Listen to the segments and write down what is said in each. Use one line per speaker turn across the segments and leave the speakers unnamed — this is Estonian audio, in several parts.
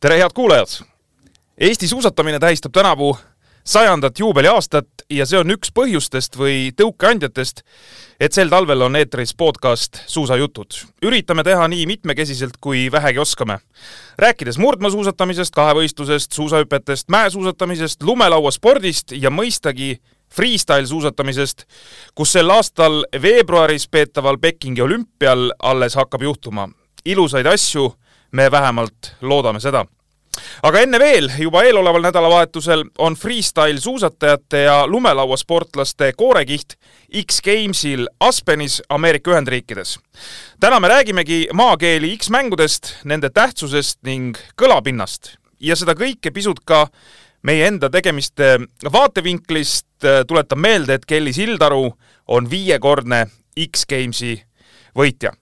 tere, head kuulajad! Eesti suusatamine tähistab tänavu sajandat juubeliaastat ja see on üks põhjustest või tõukeandjatest, et sel talvel on eetris podcast Suusajutud. üritame teha nii mitmekesiselt, kui vähegi oskame. rääkides murdmaasuusatamisest, kahevõistlusest, suusahüpetest, mäesuusatamisest, lumelauaspordist ja mõistagi freestyle suusatamisest, kus sel aastal veebruaris peetaval Pekingi olümpial alles hakkab juhtuma. ilusaid asju me vähemalt loodame seda aga enne veel, juba eeloleval nädalavahetusel on freestyle suusatajate ja lumelauasportlaste koorekiht X-Gamesil Aspenis Ameerika Ühendriikides. täna me räägimegi maakeeli X-mängudest, nende tähtsusest ning kõlapinnast ja seda kõike pisut ka meie enda tegemiste vaatevinklist tuletan meelde, et Kelly Sildaru on viiekordne X-Gamesi võitja.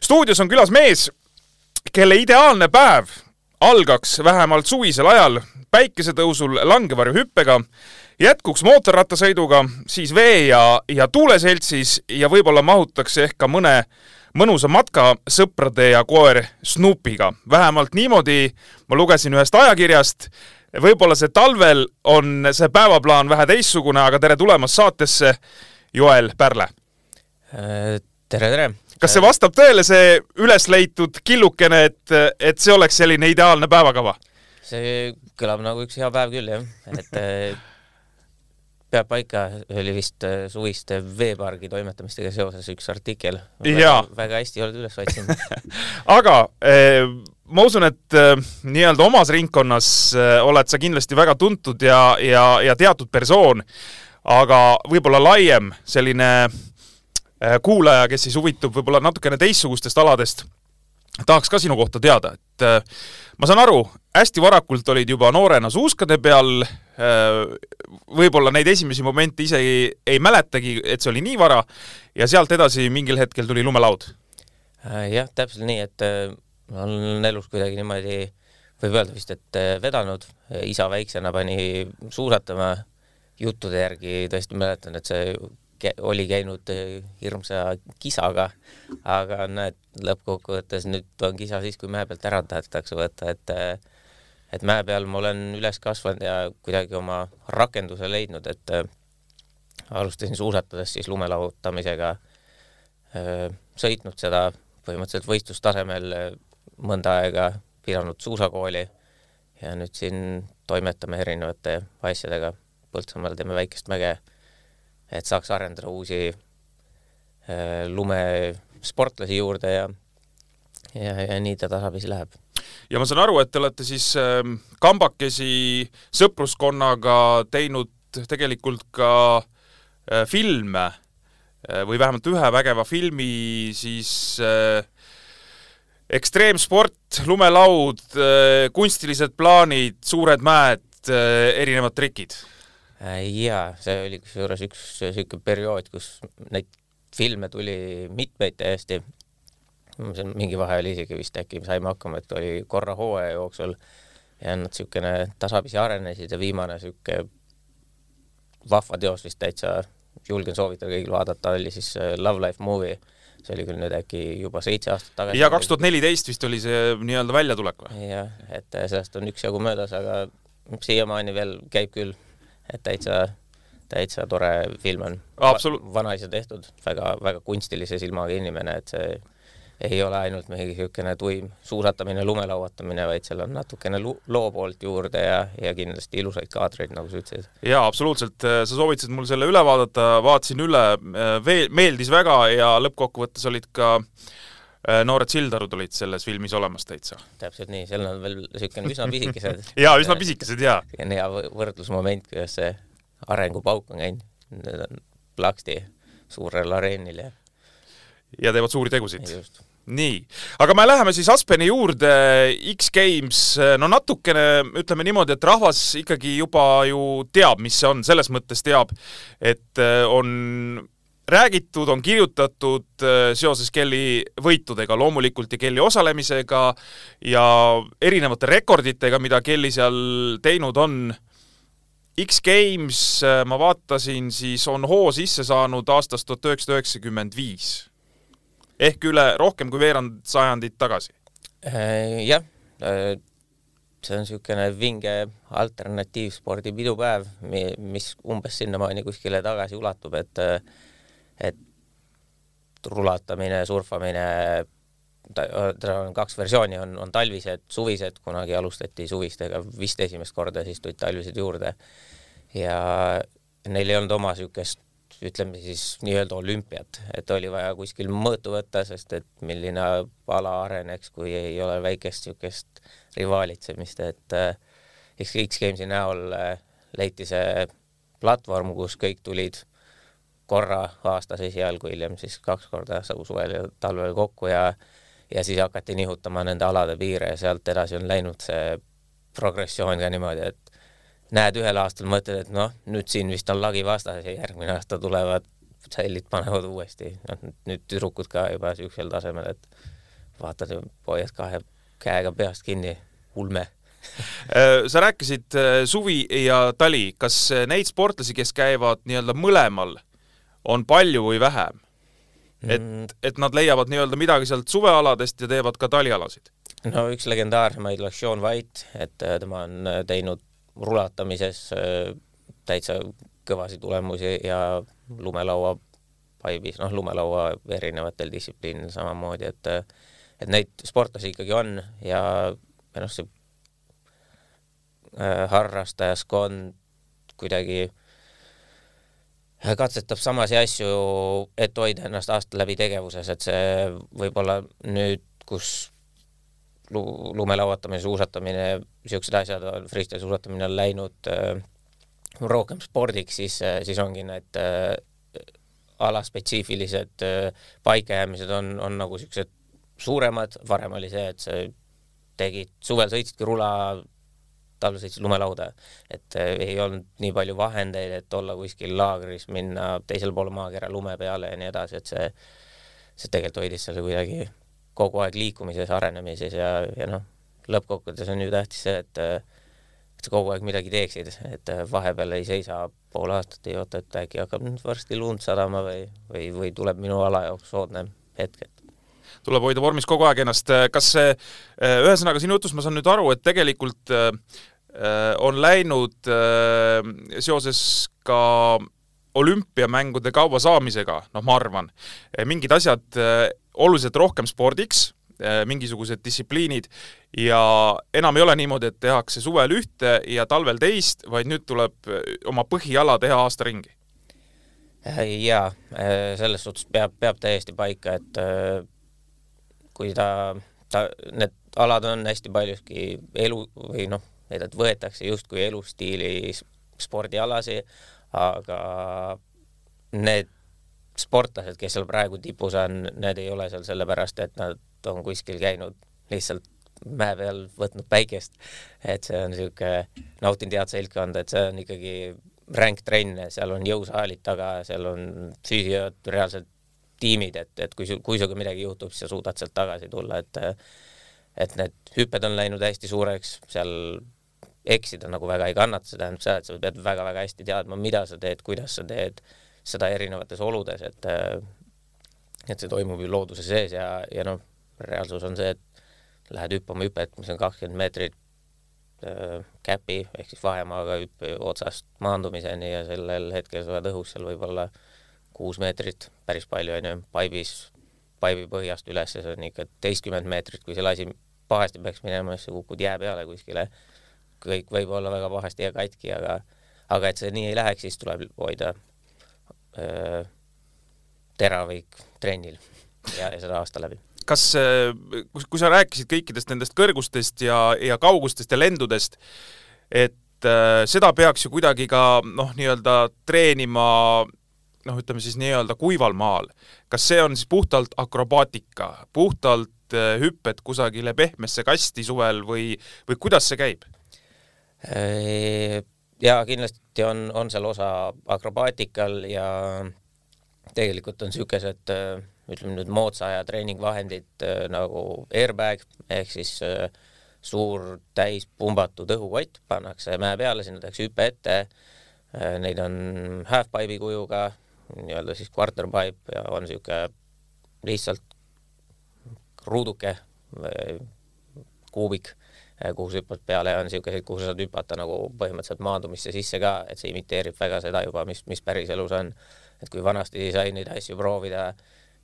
stuudios on külas mees, kelle ideaalne päev algaks vähemalt suvisel ajal päikesetõusul langevarjuhüppega, jätkuks mootorrattasõiduga, siis vee ja, ja tuuleseltsis ja võib-olla mahutakse ehk ka mõne mõnusa matka sõprade ja koer Snoopiga. vähemalt niimoodi ma lugesin ühest ajakirjast. võib-olla see talvel on see päevaplaan vähe teistsugune, aga tere tulemast saatesse, Joel Pärle.
tere, tere
kas see vastab tõele, see üles leitud killukene, et, et see oleks selline ideaalne päevakava?
see kõlab nagu üks hea päev küll, jah, et eh, peab paika, oli vist eh, suviste veepargi toimetamistega seoses üks artikkel. väga hästi oled üles otsinud
aga eh, ma usun, et eh, nii-öelda omas ringkonnas eh, oled sa kindlasti väga tuntud ja, ja, ja teatud persoon, aga võib-olla laiem selline eh, Äh, kuulaja, kes siis huvitub võib-olla natukene teistsugustest aladest, tahaks ka sinu kohta teada, et äh, ma saan aru, hästi varakult olid juba noorena suuskade peal, äh, võib-olla neid esimesi momente isegi ei mäletagi, et see oli nii vara, ja sealt edasi mingil hetkel tuli lumelaud.
jah, täpselt nii, et ma olen elus kuidagi niimoodi, võib öelda vist, et vedanud, isa väiksena pani suusatama, juttude järgi tõesti mäletan, et see oli käinud äh, hirmsa kisaga, aga näed, lõppkokkuvõttes nüüd on kisa siis, kui mäe pealt ära tahetakse võtta, et äh, et mäe peal ma olen üles kasvanud ja kuidagi oma rakenduse leidnud, et äh, alustasin suusatades siis lumelahutamisega, sõitnud seda põhimõtteliselt võistlustasemel mõnda aega, pidanud suusakooli ja nüüd siin toimetame erinevate asjadega. Põltsamaal teeme väikest mäge et saaks arendada uusi äh, lumesportlasi juurde ja, ja, ja nii ta tasapisi läheb.
ja ma saan aru, et te olete siis äh, kambakesi sõpruskonnaga teinud tegelikult ka äh, filme äh, või vähemalt ühe vägeva filmi siis äh, ekstreemsport, lumelaud, kunstilised plaanid, suured mäed, erinevad trikid
jaa, see oli kusjuures üks niisugune periood, kus neid filme tuli mitmeid täiesti, mingi vahe oli isegi vist äkki saime hakkama, et oli korra hooaja jooksul ja nad niisugune tasapisi arenesid ja viimane niisugune vahva teos vist täitsa julgen soovitada kõigil vaadata, oli siis äh, Love Life Movie see oli küll nüüd äkki juba seitse aastat tagasi.
ja kaks tuhat neliteist vist oli see nii-öelda väljatulek või?
jah, et äh, sellest on üksjagu möödas, aga siiamaani veel käib küll et täitsa, täitsa tore film on
Va.
vanaisa tehtud, väga, väga kunstilise silmaga inimene, et see ei ole ainult mingi niisugune tuim suusatamine, lumelauatamine, vaid seal on natukene loo poolt juurde ja, ja kindlasti ilusaid kaadreid, nagu sa ütlesid.
jaa, absoluutselt, sa soovitasid mul selle üle vaadata, vaatasin üle, veel, meeldis väga ja lõppkokkuvõttes olid ka äh, noored sildarud olid selles filmis olemas täitsa.
täpselt nii, seal on veel niisugune üsna pisikesed
jaa, üsna pisikesed, jaa.
hea võrdlusmoment, kuidas see arengupauk on käinud, need on plaksti suurel areenil ja
ja teevad suuri tegusid. nii, aga me läheme siis Aspeni juurde, X-Games, no natukene ütleme niimoodi, et rahvas ikkagi juba ju teab, mis see on, selles mõttes teab, et äh, on räägitud, on kirjutatud äh, seoses Kelly võitudega loomulikult ja Kelly osalemisega ja erinevate rekorditega, mida Kelly seal teinud on X-Games, äh, ma vaatasin, siis on hoo sisse saanud aastast tuhat üheksasada üheksakümmend viis ehk üle rohkem kui veerand sajandit tagasi.
Äh, jah, äh, see on niisugune vinge alternatiivspordi pidupäev, mis umbes sinnamaani kuskile tagasi ulatub, et et rulatamine, surfamine, tal on kaks versiooni, on, on talvised, suvised, kunagi alustati suvistega vist esimest korda, siis tulid talvised juurde. ja neil ei olnud oma niisugust ütleme siis nii-öelda olümpiat, et oli vaja kuskil mõõtu võtta, sest et milline ala areneks, kui ei ole väikest niisugust rivaalitsemist, et äh, X-Gamesi näol äh, leiti see platvorm, kus kõik tulid korra aastas esialgu, hiljem siis kaks korda suvel ja talvel kokku ja ja siis hakati nihutama nende alade piire ja sealt edasi on läinud see progressioon ka niimoodi, et näed ühel aastal, mõtled, et noh, nüüd siin vist on lagi vastas ja järgmine aasta tulevad sallid panevad uuesti, noh nüüd tüdrukud ka juba niisugusel tasemel, et vaatad hoiad kahe käega peast kinni, ulme.
Äh, sa rääkisid äh, suvi ja tali, kas äh, neid sportlasi, kes käivad nii-öelda mõlemal, on palju või vähem? et mm., et nad leiavad nii-öelda midagi sealt suvealadest ja teevad ka talialasid?
no üks legendaarsemaid oleks Sean White, et tema on teinud rulatamises äh, täitsa kõvasid tulemusi ja lumelaua paibis, noh, lumelaua erinevatel distsipliinidel samamoodi, et et neid sportlasi ikkagi on ja noh, see äh, harrastajaskond kuidagi katsetab samasi asju, et hoida ennast aasta läbi tegevuses, et see võib-olla nüüd, kus lumelauatamine, suusatamine, niisugused asjad, freestyle suusatamine on läinud äh, rohkem spordiks, siis, äh, siis ongi need äh, alaspetsiifilised äh, paikajäämised on, on nagu niisugused suuremad, varem oli see, et sa tegid, suvel sõitsidki rula, talvel sõitsid lumelauda, et äh, ei olnud nii palju vahendeid, et olla kuskil laagris, minna teisele poole maakera lume peale ja nii edasi, et see, see tegelikult hoidis selle kuidagi kogu aeg liikumises, arenemises ja, ja noh, lõppkokkuvõttes on ju tähtis see, et et sa kogu aeg midagi teeksid, et vahepeal ei seisa pool aastat, ei oota, et äkki hakkab nüüd varsti lund sadama või, või, või tuleb minu ala jaoks soodne hetk, et
tuleb hoida vormis kogu aeg ennast. kas see, ühesõnaga sinu jutust ma saan nüüd aru, et tegelikult äh, on läinud äh, seoses ka olümpiamängude kaua saamisega, noh, ma arvan, mingid asjad oluliselt rohkem spordiks, äh, mingisugused distsipliinid ja enam ei ole niimoodi, et tehakse suvel ühte ja talvel teist, vaid nüüd tuleb äh, oma põhiala teha aasta ringi.
Äh, jaa, selles suhtes peab, peab täiesti paika, et kui ta, ta, need alad on hästi paljuski elu või noh, et võetakse justkui elustiili spordialasi, aga need sportlased, kes seal praegu tipus on, need ei ole seal sellepärast, et nad on kuskil käinud lihtsalt mäe peal võtnud päikest. et see on niisugune, nautin tead seltkonda, et see on ikkagi ränk trenn, seal on jõusaalid taga, seal on füüsiod, reaalselt tiimid, et, et kui, kui sinuga midagi juhtub, siis sa suudad sealt tagasi tulla, et et need hüpped on läinud hästi suureks, seal eksida nagu väga ei kannata, see tähendab seda, et sa pead väga-väga hästi teadma, mida sa teed, kuidas sa teed seda erinevates oludes, et et see toimub ju looduse sees ja, ja noh, reaalsus on see, et lähed hüppama hüpet, mis on kakskümmend meetrit äh, käpi ehk siis vahemaaga hüppe otsast maandumiseni ja sellel hetkel sa oled õhus seal võib-olla kuus meetrit, päris palju onju, paibis, paibi põhjast üles, see on ikka teistkümmend meetrit, kui selle asi pahasti peaks minema, siis sa kukud jää peale kuskile. kõik võib olla väga pahasti ja katki, aga aga et see nii ei läheks, siis tuleb hoida Äh, teravik trennil ja, ja seda aasta läbi.
kas, kui sa rääkisid kõikidest nendest kõrgustest ja, ja kaugustest ja lendudest, et äh, seda peaks ju kuidagi ka noh, nii-öelda treenima noh, ütleme siis nii-öelda kuival maal. kas see on siis puhtalt akrobaatika, puhtalt äh, hüpped kusagile pehmesse kasti suvel või, või kuidas see käib?
Äh, jaa, kindlasti on, on seal osa akrobaatikal ja tegelikult on niisugused ütleme nüüd moodsa aja treeningvahendid äh, nagu airbag ehk siis äh, suur täis pumbatud õhukott pannakse mäe peale, sinna tehakse hüpe ette. Äh, neid on half-pipe'i kujuga, nii-öelda siis quarter pipe ja on niisugune lihtsalt ruuduke või kuubik kuhu sa hüppad peale ja on niisuguseid, kuhu sa saad hüpata nagu põhimõtteliselt maandumisse sisse ka, et see imiteerib väga seda juba, mis, mis päriselus on. et kui vanasti sai neid asju proovida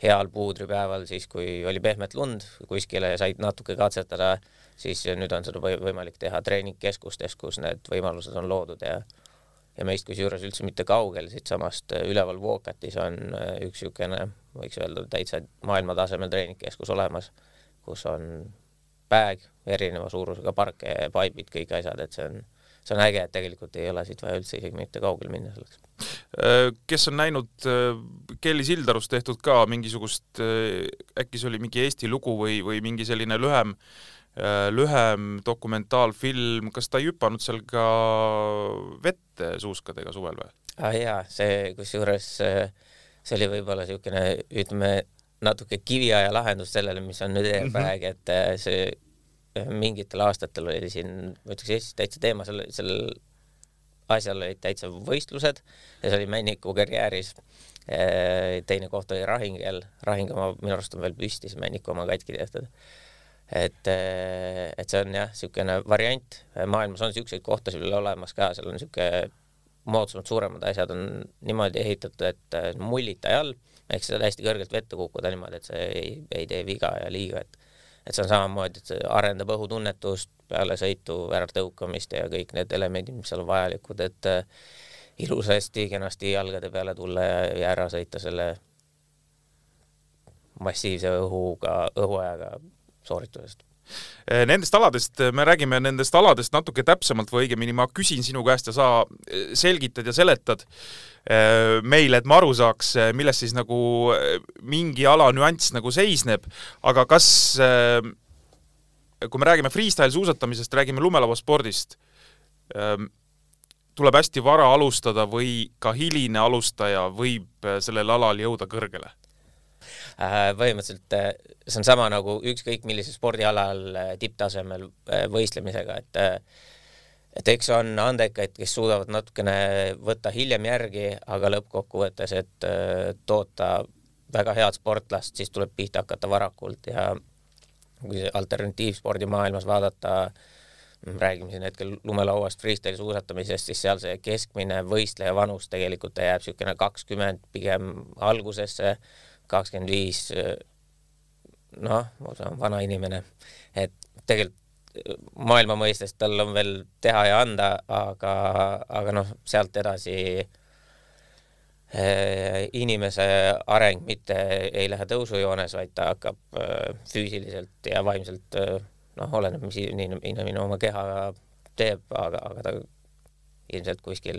heal puudripäeval, siis kui oli pehmet lund kuskile ja said natuke katsetada, siis nüüd on seda võimalik teha treeningkeskustes, kus need võimalused on loodud ja ja meist kusjuures üldse mitte kaugel, siitsamast äh, üleval Vuokatis on äh, üks niisugune, võiks öelda, täitsa maailmatasemel treeningkeskus olemas, kus on bag, erineva suurusega parke, paibid, kõik asjad, et see on, see on äge, et tegelikult ei ole siit vaja üldse isegi mitte kaugele minna selleks.
Äh, kes on näinud Kelly Sildarust tehtud ka mingisugust, äkki see oli mingi Eesti lugu või, või mingi selline lühem Äh, lühem dokumentaalfilm, kas ta ei hüpanud seal ka vette suuskadega suvel või?
ah jaa, see kusjuures äh, see oli võib-olla niisugune, ütleme, natuke kiviaja lahendus sellele, mis on nüüd mm, -hmm. et äh, see mingitel aastatel oli siin, ma ütleks Eestis täitsa teema, sellel, sellel asjal olid täitsa võistlused ja see oli Männiku karjääris. teine koht oli Rahingel, Rahing oma, minu arust on veel püsti, see Männiku oma katki tehtud et, eh, et see on jah, niisugune variant, maailmas on niisuguseid kohtasid veel olemas ka, seal on niisugune moodsamad, suuremad asjad on niimoodi ehitatud, et eh, mullita all, ehk sa saad hästi kõrgelt vette kukkuda niimoodi, et see ei, ei tee viga ja liiga, et et see on samamoodi, et see arendab õhutunnetust, peale sõitu, väärtõukamist ja kõik need elemendid, mis seal on vajalikud, et äh, ilusasti, kenasti jalgade peale tulla ja, ja ära sõita selle massiivse õhuga, õhuajaga sooritusest.
Eh, nendest aladest, eh, me räägime nendest aladest natuke täpsemalt või õigemini ma küsin sinu käest ja sa eh, selgitad ja seletad meile, et me aru saaks, milles siis nagu mingi ala nüanss nagu seisneb, aga kas kui me räägime freestyle suusatamisest, räägime lumelauaspordist, tuleb hästi vara alustada või ka hiline alustaja võib sellel alal jõuda kõrgele?
Äh, põhimõtteliselt äh, see on sama nagu ükskõik millisel spordialal äh, tipptasemel võistlemisega, et et eks on andekaid, kes suudavad natukene võtta hiljem järgi, aga lõppkokkuvõttes, et toota väga head sportlast, siis tuleb pihta hakata varakult ja kui alternatiivspordi maailmas vaadata, räägime siin hetkel lumelauast, freestyle suusatamisest, siis seal see keskmine võistleja vanus tegelikult jääb niisugune kakskümmend pigem algusesse kakskümmend viis, noh, ma saan vana inimene, et tegelikult maailma mõistes tal on veel teha ja anda, aga, aga noh, sealt edasi eh, inimese areng mitte ei lähe tõusujoones, vaid ta hakkab eh, füüsiliselt ja vaimselt eh, noh, oleneb, mis inimene oma kehaga teeb, aga, aga ta ilmselt kuskil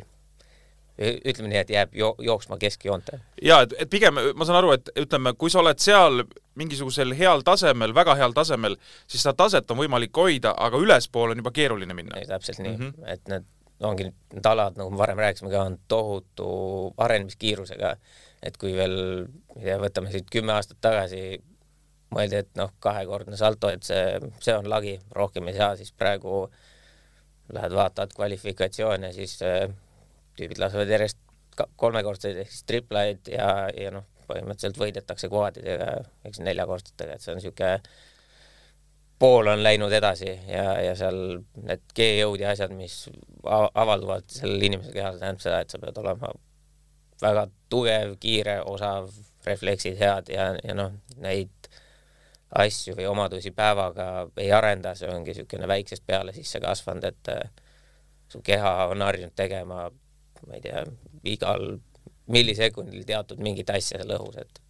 ütleme nii, et jääb jo jooksma keskjoonte.
jaa, et, et pigem ma saan aru, et ütleme, kui sa oled seal mingisugusel heal tasemel, väga heal tasemel, siis seda taset on võimalik hoida, aga ülespoole on juba keeruline minna.
täpselt nii mm, -hmm. et need ongi need alad, nagu me varem rääkisime ka, on tohutu arenemiskiirusega, et kui veel, ma ei tea, võtame siit kümme aastat tagasi, mõeldi, et noh, kahekordne salto, et see, see on lagi, rohkem ei saa, siis praegu lähed vaatad kvalifikatsioone, siis tüübid lasevad järjest kolmekordseid ehk siis triplaid ja, ja noh, põhimõtteliselt võidetakse kvaadidega, eks neljakordsetega, et see on niisugune pool on läinud edasi ja, ja seal need G-jõud ja asjad, mis avalduvad sellel inimesel kehal, tähendab seda, et sa pead olema väga tugev, kiire, osav, refleksid head ja, ja noh, neid asju või omadusi päevaga ei arenda, see ongi niisugune väiksest peale sisse kasvanud, et äh, su keha on harjunud tegema ma ei tea, igal millisekundil teatud mingit asja seal õhus, et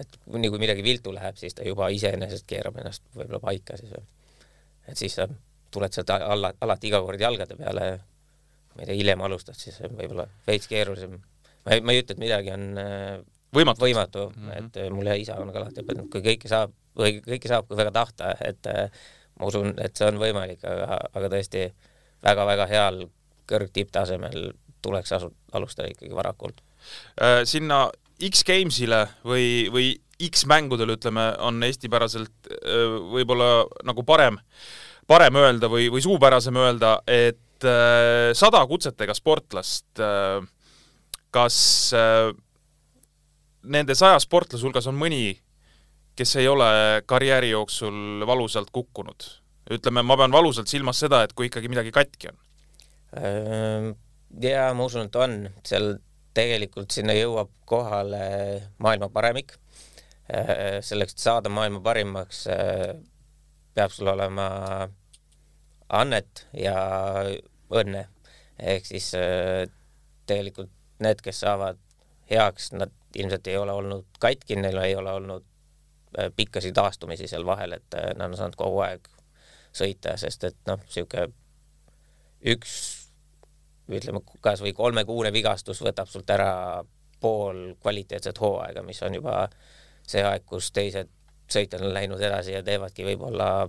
et nii kui midagi viltu läheb, siis ta juba iseenesest keerab ennast võib-olla paika siis või. et siis sa tuled sealt alla, alati iga kord jalgade peale, ma ei tea, hiljem alustad, siis võib-olla veits keerulisem. ma ei, ma ei ütle, et midagi on äh, võimatu, võimatu, mm -hmm. et äh, mulle isa on ka alati õpetanud, kui kõike saab, või kõike saab, kui väga tahta, et äh, ma usun, et see on võimalik, aga, aga tõesti väga-väga heal kõrgtipptasemel tuleks asu-, alustada ikkagi varakult.
Äh, sinna X-Gamesile või, või X-mängudele, ütleme, on eestipäraselt äh, võib-olla nagu parem, parem öelda või, või suupärasem öelda, et äh, sada kutsetega sportlast, kas nende saja sportlase hulgas on mõni, kes ei ole karjääri jooksul valusalt kukkunud? ütleme, ma pean valusalt silmas seda, et kui ikkagi midagi katki on.
Ja ma usun, et on, seal tegelikult sinna jõuab kohale maailma paremik. selleks, et saada maailma parimaks, peab sul olema annet ja õnne. ehk siis tegelikult need, kes saavad heaks, nad ilmselt ei ole olnud katki, neil ei ole olnud pikkasid taastumisi seal vahel, et nad on saanud kogu aeg sõita, sest et noh, niisugune üks ütleme, kas või kolmekuune vigastus võtab sult ära pool kvaliteetset hooaega, mis on juba see aeg, kus teised sõitjad on läinud edasi ja teevadki võib-olla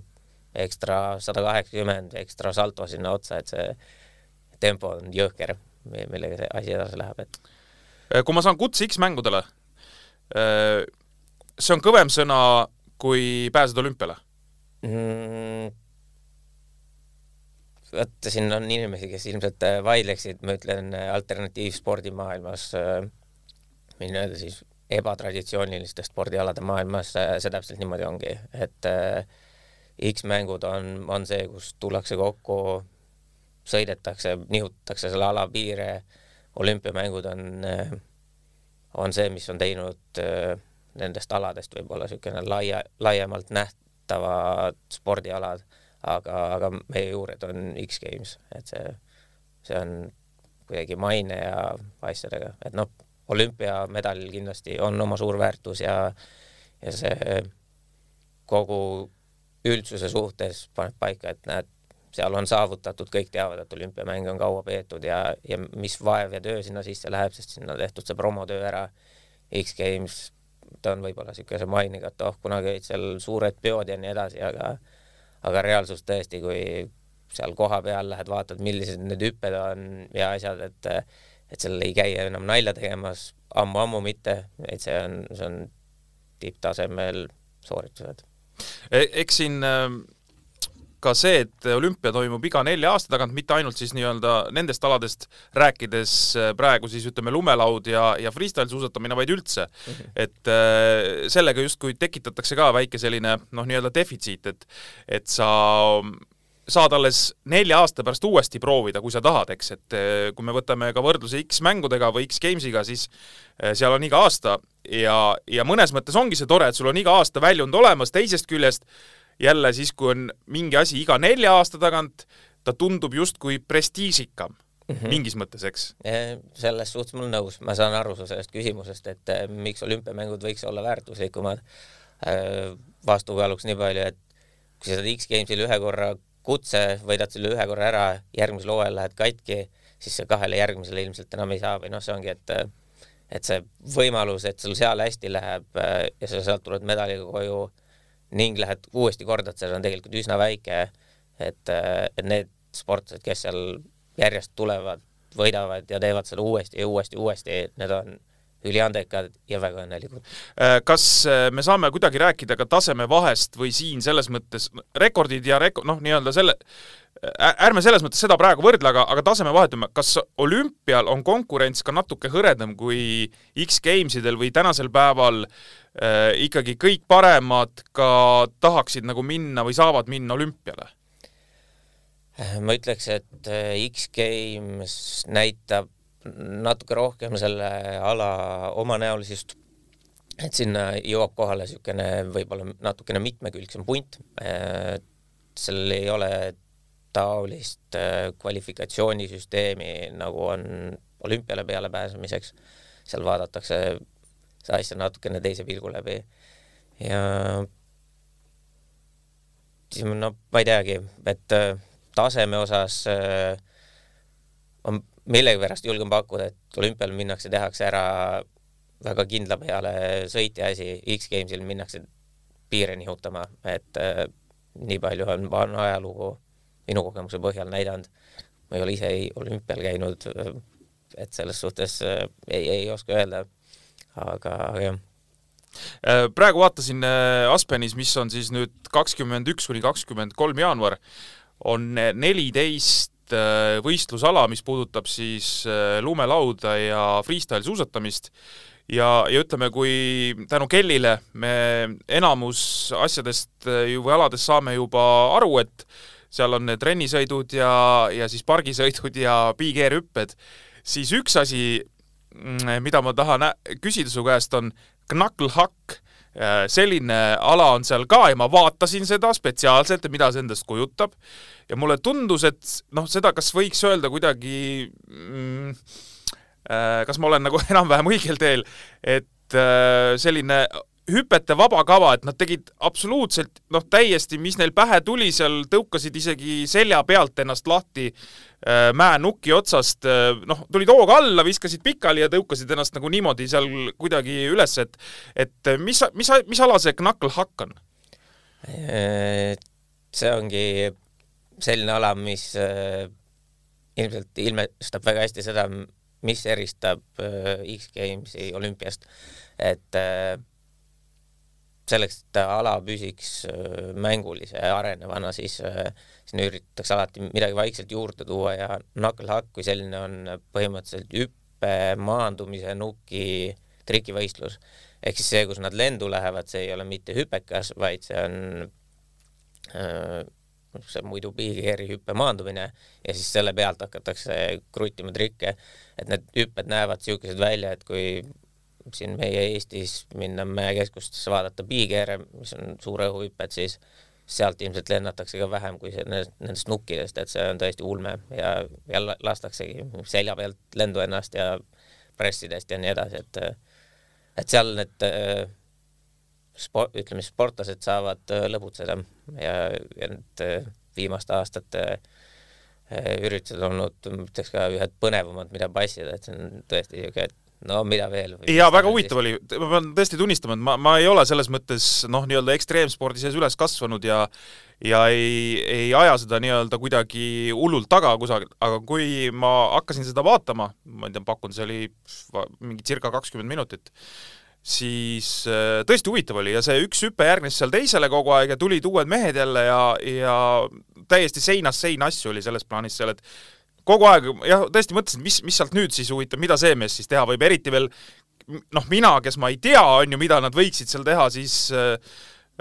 ekstra sada kaheksakümmend ekstra salto sinna otsa, et see tempo on jõhker, millega see asi edasi läheb, et
äh, kui ma saan kutse X-mängudele, äh, see on kõvem sõna kui pääseda olümpiale mm,?
Vaata, siin on inimesi, kes ilmselt äh, vaidleksid, ma ütlen äh, alternatiivspordimaailmas, äh, nii-öelda siis ebatraditsiooniliste spordialade maailmas see täpselt niimoodi ongi, et X-mängud on, on see, kus tullakse kokku, sõidetakse, nihutatakse selle ala piire, olümpiamängud on, on see, mis on teinud nendest aladest võib-olla niisugune laia, laiemalt nähtavad spordialad aga, aga meie juured on X-Games, et see, see on kuidagi maine ja asjadega, et noh, olümpiamedalil kindlasti on oma suur väärtus ja, ja see kogu üldsuse suhtes paneb paika, et näed, seal on saavutatud, kõik teavad, et olümpiamänge on kaua peetud ja, ja mis vaev ja töö sinna sisse läheb, sest sinna on tehtud see promotöö ära. X-Games, ta on võib-olla niisuguse mainega, et oh, kunagi olid seal suured peod ja nii edasi, aga aga reaalsus tõesti, kui seal kohapeal lähed, vaatad, millised need hüpped on ja asjad, et et seal ei käi enam nalja tegemas ammu-ammu mitte, et see on, see on tipptasemel sooritused.
E, eks siin äh ka see, et olümpia toimub iga nelja aasta tagant, mitte ainult siis nii-öelda nendest aladest rääkides äh, praegu siis ütleme lumelaud ja, ja freestyle suusatamine, vaid üldse mm. -hmm. et äh, sellega justkui tekitatakse ka väike selline noh, nii-öelda defitsiit, et et sa saad alles nelja aasta pärast uuesti proovida, kui sa tahad, eks, et äh, kui me võtame ka võrdluse X-mängudega või X-Gamesiga, siis seal on iga aasta ja, ja mõnes mõttes ongi see tore, et sul on iga aasta väljund olemas, teisest küljest jälle siis, kui on mingi asi iga nelja aasta tagant, ta tundub justkui prestiižikam mm -hmm. mingis mõttes, eks?
selles suhtes ma olen nõus, ma saan aru sellest küsimusest, et äh, miks olümpiamängud võiks olla väärtuslikumad äh,. vastukaaluks nii palju, et kui sa saad X-Gamesile ühe korra kutse, võidad selle ühe korra ära, järgmisel hooajal lähed katki, siis sa kahele järgmisele ilmselt enam ei saa või noh, see ongi, et et see võimalus, et sul seal hästi läheb äh, ja sa sealt tuled medaliga koju ning lähed uuesti kordad seda, on tegelikult üsna väike, et, et need sportlased, kes seal järjest tulevad, võidavad ja teevad seda uuesti ja uuesti, uuesti, need on üliandekad ja väga õnnelikud.
Äh, kas äh, me saame kuidagi rääkida ka tasemevahest või siin selles mõttes rekordid ja rek-, noh, nii-öelda selle, ärme selles mõttes seda praegu võrdle, aga, aga taseme vahetame, kas olümpial on konkurents ka natuke hõredam kui X-Gamesidel või tänasel päeval äh, ikkagi kõik paremad ka tahaksid nagu minna või saavad minna olümpiale?
ma ütleks, et äh, X-Games näitab natuke rohkem selle ala omanäolisust, et sinna jõuab kohale niisugune võib-olla natukene mitmekülgsem punt, sellel ei ole taolist äh, kvalifikatsioonisüsteemi, nagu on olümpiale pealepääsemiseks. seal vaadatakse seda asja natukene teise pilgu läbi ja no ma ei teagi, et äh, taseme osas äh, ma millegipärast julgen pakkuda, et olümpial minnakse, tehakse ära väga kindla peale sõit ja asi, X-Gamesil minnakse piire nihutama, et äh, nii palju on, on ajalugu minu kogemuse põhjal näidanud. ma ei ole ise ei olümpial käinud, et selles suhtes äh, ei, ei oska öelda, aga, aga jah
äh, praegu vaatasin äh, Aspenis, mis on siis nüüd kakskümmend üks kuni kakskümmend kolm jaanuar, on neliteist võistlusala, mis puudutab siis lumelauda ja freestyle suusatamist. Ja, ja ütleme, kui tänu Kellile me enamus asjadest ju või aladest saame juba aru, et seal on need trennisõidud ja, ja siis pargisõidud ja big air hüpped, siis üks asi, mm, mida ma tahan küsida su käest, on knuckle hack Äh, selline ala on seal ka ja ma vaatasin seda spetsiaalselt, et mida see endast kujutab. ja mulle tundus, et noh, seda kas võiks öelda kuidagi mm, äh, kas ma olen nagu enam-vähem õigel teel, et äh, selline hüpete vaba kava, et nad tegid absoluutselt noh, täiesti, mis neil pähe tuli, seal tõukasid isegi selja pealt ennast lahti äh, mäenuki otsast, äh, noh, tulid hooga alla, viskasid pikali ja tõukasid ennast nagu niimoodi seal kuidagi üles, et et mis, mis, mis ala see knuckle hack on?
see ongi selline ala, mis äh, ilmselt ilmestab väga hästi seda, mis eristab X-Gamesi olümpiast, et äh, selleks, et ala püsiks äh, mängulise ja arenevana, siis äh, sinna üritatakse alati midagi vaikselt juurde tuua ja knuckle hack kui selline on põhimõtteliselt hüppe, maandumise, nuki, trikivõistlus. ehk siis see, kus nad lendu lähevad, see ei ole mitte hüpekas, vaid see on äh, see muidu piirikeeri hüppe maandumine ja siis selle pealt hakatakse kruttima trikke, et need hüpped näevad niisugused välja, et kui siin meie Eestis minna mäekeskustesse, vaadata piikeere, mis on suure õhuhüpped, siis sealt ilmselt lennatakse ka vähem kui see, nendest nukkidest, et see on tõesti ulme ja, ja lastaksegi selja pealt lendu ennast ja pressidest ja nii edasi, et et seal need spo-, ütleme, sportlased saavad lõbutseda ja, ja need viimaste aastate üritused olnud, ütleks ka ühed põnevamad, mida passida, et see on tõesti niisugune, no mida veel?
jaa, väga huvitav oli, ma pean tõesti tunnistama, et ma, ma ei ole selles mõttes noh, nii-öelda ekstreemspordi sees üles kasvanud ja ja ei, ei aja seda nii-öelda kuidagi hullult taga kusagil, aga kui ma hakkasin seda vaatama, ma ei tea, pakun, see oli mingi circa kakskümmend minutit, siis äh, tõesti huvitav oli ja see üks hüpe järgnes seal teisele kogu aeg ja tulid uued mehed jälle ja, ja täiesti seinast seina asju oli selles plaanis seal, et kogu aeg jah, tõesti mõtlesin, mis, mis sealt nüüd siis huvitav, mida see mees siis teha võib, eriti veel noh, mina, kes ma ei tea, on ju, mida nad võiksid seal teha, siis äh,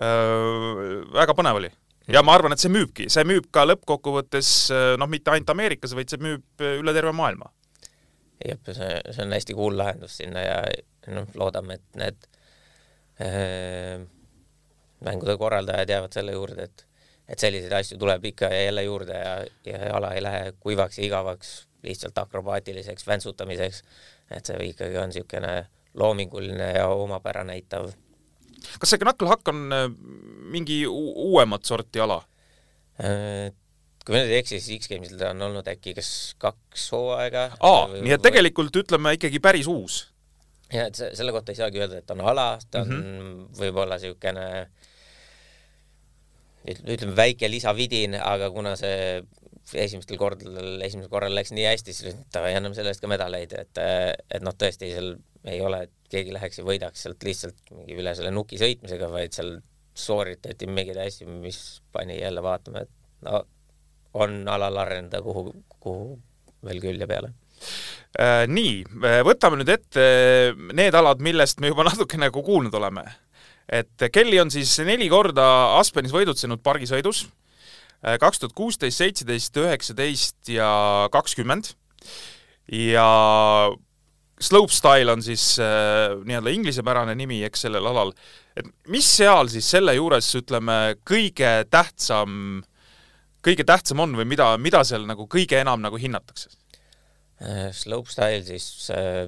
äh, väga põnev oli. ja ma arvan, et see müübki, see müüb ka lõppkokkuvõttes äh, noh, mitte ainult Ameerikas, vaid see müüb äh, üle terve maailma.
jah, see, see on hästi cool lahendus sinna ja noh, loodame, et need äh, mängude korraldajad jäävad selle juurde, et et selliseid asju tuleb ikka ja jälle juurde ja, ja ala ei lähe kuivaks ja igavaks lihtsalt akrobaatiliseks väntsutamiseks. et see ikkagi on niisugune loominguline ja omapära näitav.
kas see knuckle hack on äh, mingi uuemat sorti ala?
Äh, kui ma nüüd ei eksi, siis X-Gamesil ta on olnud äkki kas kaks hooaega.
aa, nii et tegelikult ütleme ikkagi päris uus.
ja et selle kohta ei saagi öelda, et on ala, ta on mm -hmm. võib-olla niisugune ütleme väike lisavidin, aga kuna see esimestel kordadel, esimesel korral läks nii hästi, siis davai, anname selle eest ka medaleid, et, et noh, tõesti seal ei ole, et keegi läheks ja võidaks sealt lihtsalt mingi üle selle nuki sõitmisega, vaid seal sooritati mingeid asju, mis pani jälle vaatama, et no on alal areneda kuhu, kuhu veel külje peale
äh,. nii, võtame nüüd ette need alad, millest me juba natuke nagu kuulnud oleme et Kelly on siis neli korda Aspenis võidutsenud pargisõidus, äh, kaks tuhat kuusteist, seitseteist, üheksateist ja kakskümmend ja slopestyle on siis äh, nii-öelda inglisepärane nimi, eks, sellel alal. et mis seal siis selle juures, ütleme, kõige tähtsam, kõige tähtsam on või mida, mida seal nagu kõige enam nagu hinnatakse?
Äh, slopestyle siis äh,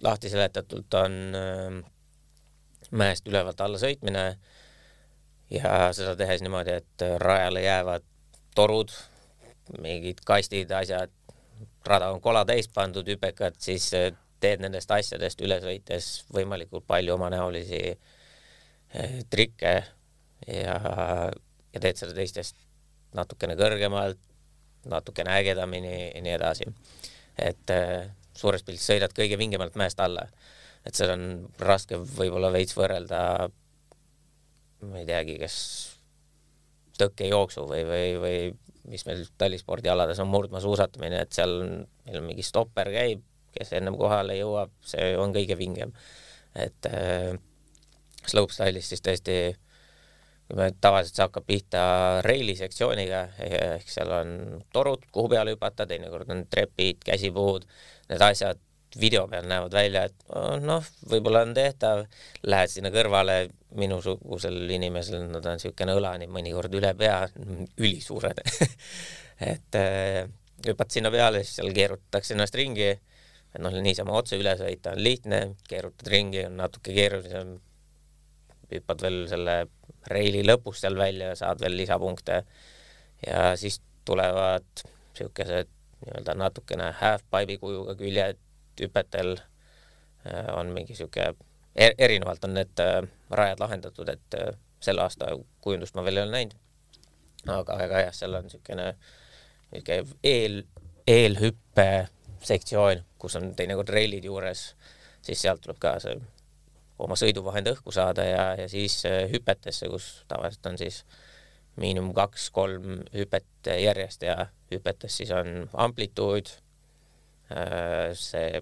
lahti seletatult on äh, mäest ülevalt alla sõitmine ja seda tehes niimoodi, et rajale jäävad torud, mingid kastid, asjad, rada on kola täis pandud, hüpekad, siis teed nendest asjadest üle sõites võimalikult palju omanäolisi eh, trikke ja, ja teed seda teistest natukene kõrgemalt, natukene ägedamini ja nii edasi. et eh, suures pildis sõidad kõige vingemalt mäest alla et seal on raske võib-olla veits võrrelda, ma ei teagi, kas tõkkejooksu või, või, või mis meil talispordialades on murdmaasuusatamine, et seal on, meil on mingi stopper käib, kes ennem kohale jõuab, see on kõige vingem. et äh, slopestyle'is siis tõesti kui me tavaliselt see hakkab pihta reili sektsiooniga, ehk seal on torud, kuhu peale hüpata, teinekord on trepid, käsipuud, need asjad video peal näevad välja, et noh, võib-olla on tehtav, lähed sinna kõrvale, minusugusel inimesel nad on niisugune õlani mõnikord üle pea, ülisuured. Et äh, hüppad sinna peale, siis seal keerutatakse ennast ringi, et noh, niisama otse üle sõita on lihtne, keerutad ringi, on natuke keerulisem, hüppad veel selle reili lõpus seal välja ja saad veel lisapunkte. Ja siis tulevad niisugused nii-öelda natukene half-pipe'i kujuga küljed hüpetel äh, on mingi niisugune er,, erinevalt on need äh, rajad lahendatud, et äh, selle aasta kujundust ma veel ei ole näinud. aga, aga jah, seal on niisugune, niisugune eel, eelhüppe sektsioon, kus on teinekord reilid juures, siis sealt tuleb ka see oma sõiduvahend õhku saada ja, ja siis hüpetesse, kus tavaliselt on siis miinimum kaks-kolm hüpet järjest ja hüpetes siis on amplituud, see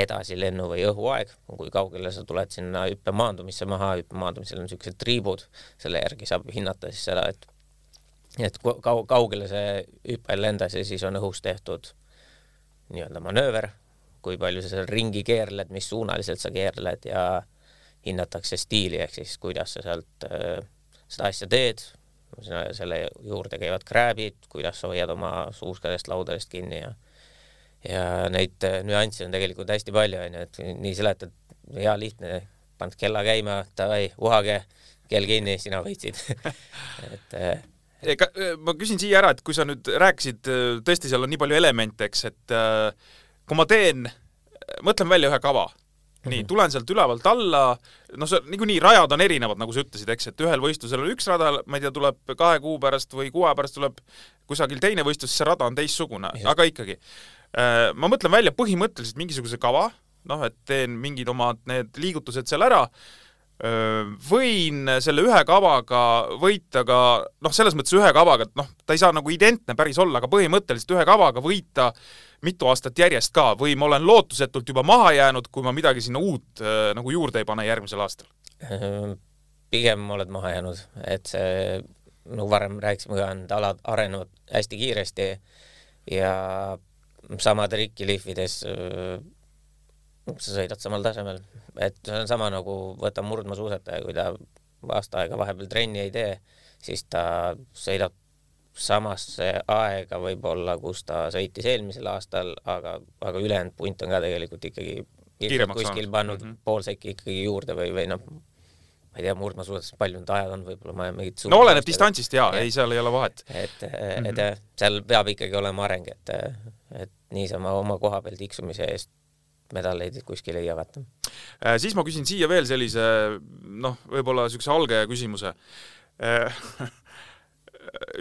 edasilennu või õhuaeg, kui kaugele sa tuled sinna hüppe maandumisse maha, hüppe maandumisel on niisugused triibud, selle järgi saab hinnata siis seda, et et kau-, kaugele see hüpe lendas ja siis on õhus tehtud nii-öelda manööver, kui palju sa seal ringi keerled, mis suunaliselt sa keerled ja hinnatakse stiili, ehk siis kuidas sa sealt äh, seda asja teed, selle juurde käivad krääbid, kuidas sa hoiad oma suuskadest, laudadest kinni ja ja neid äh, nüansse on tegelikult hästi palju, onju, et nii seletad, hea lihtne, paned kella käima, davai, uhage, kell kinni, sina võitsid.
Et äh, ega ma küsin siia ära, et kui sa nüüd rääkisid, tõesti, seal on nii palju elemente, eks, et äh, kui ma teen, mõtlen välja ühe kava, nii, mhm. tulen sealt ülevalt alla, noh, see niikuinii rajad on erinevad, nagu sa ütlesid, eks, et ühel võistlusel on üks rada, ma ei tea, tuleb kahe kuu pärast või kuu aja pärast tuleb kusagil teine võistlus, see rada on teistsugune, aga ikkagi Äh, ma mõtlen välja põhimõtteliselt mingisuguse kava, noh, et teen mingid omad need liigutused seal ära, äh, võin selle ühe kavaga võita ka noh, selles mõttes ühe kavaga, et noh, ta ei saa nagu identne päris olla, aga põhimõtteliselt ühe kavaga võita mitu aastat järjest ka või ma olen lootusetult juba maha jäänud, kui ma midagi sinna uut äh, nagu juurde ei pane järgmisel aastal?
pigem oled maha jäänud, et see, nagu varem rääkisime ka, need alad arenevad hästi kiiresti ja sama trikki lihvides sa sõidad samal tasemel, et see on sama nagu võta murdmaasuusataja, kui ta aasta aega vahepeal trenni ei tee, siis ta sõidab samasse aega võib-olla, kus ta sõitis eelmisel aastal, aga, aga ülejäänud punt on ka tegelikult ikkagi kuskil pannud mm -hmm. pool sekki ikkagi juurde või, või noh, ma ei tea, murdmaasuusatus, palju need ajad on, võib-olla ma mingit
no oleneb distantsist jaa ja., ei, seal ei ole vahet.
et mm, -hmm. et seal peab ikkagi olema areng, et, et niisama oma koha peal tiksumise eest medaleid kuskil ei jagata
äh,. siis ma küsin siia veel sellise noh, võib-olla niisuguse algaja küsimuse äh,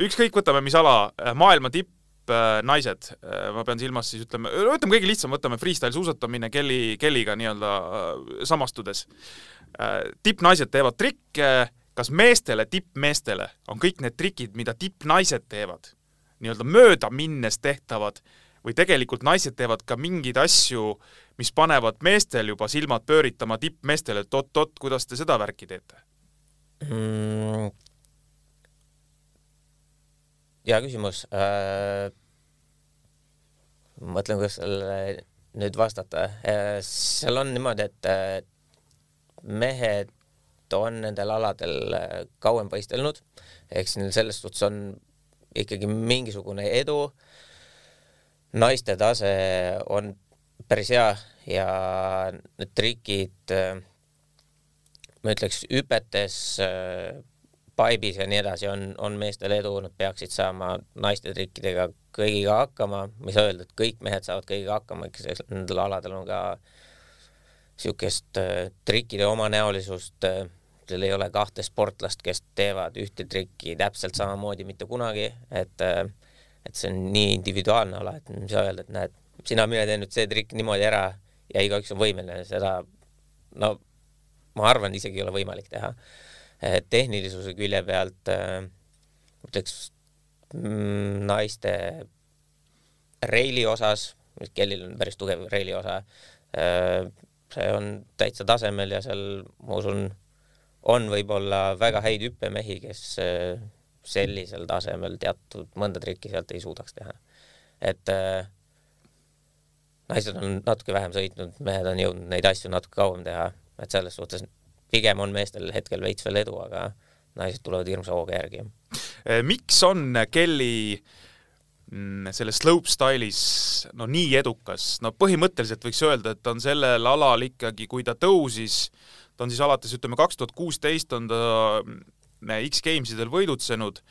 ükskõik, võtame mis ala, äh, maailma tipp, äh, naised, äh, ma pean silmas siis ütleme, ütleme kõige lihtsam, võtame freestyle suusatamine kelli, kelliga nii-öelda samastudes. tippnaised teevad trikke, kas meestele, tippmeestele on kõik need trikid, mida tippnaised teevad, nii-öelda mööda minnes tehtavad või tegelikult naised teevad ka mingeid asju, mis panevad meestel juba silmad pööritama tippmeestele, et oot-oot, kuidas te seda värki teete mm.?
hea küsimus äh,. mõtlen, kuidas sellele nüüd vastata äh,. seal on niimoodi, et äh, mehed on nendel aladel äh, kauem võistelnud, ehk siis selles suhtes on ikkagi mingisugune edu äh, naiste tase on päris hea ja need trikid, ma ütleks hüpetes, paibis ja nii edasi on, on meestel edu, nad peaksid saama naiste trikkidega kõigiga hakkama, ma ei saa öelda, et kõik mehed saavad kõigiga hakkama, ikka nendel aladel on ka niisugust trikkide omanäolisust teil ei ole kahte sportlast, kes teevad ühte trikki täpselt samamoodi mitte kunagi, et äh, et see on nii individuaalne ala, et ei saa öelda, et näed, sina, mine tee nüüd see trikk niimoodi ära ja igaüks on võimeline seda, no ma arvan, isegi ei ole võimalik teha. tehnilisuse külje pealt äh, ütleks mm, naiste reili osas Kellil on päris tugev reili osa. see on täitsa tasemel ja seal ma usun, on võib-olla väga häid hüppemehi, kes sellisel tasemel teatud mõnda trikki sealt ei suudaks teha. et naised on natuke vähem sõitnud, mehed on jõudnud neid asju natuke kauem teha, et selles suhtes pigem on meestel hetkel veits veel edu, aga naised tulevad hirmsa hooga järgi.
Eh, miks on Kelly mm, selles slopestyle'is no nii edukas, no põhimõtteliselt võiks öelda, et on sellel alal ikkagi, kui ta tõusis, ta on siis alates ütleme kaks tuhat kuusteist on ta mm, X-Gamesidel võidutsenud,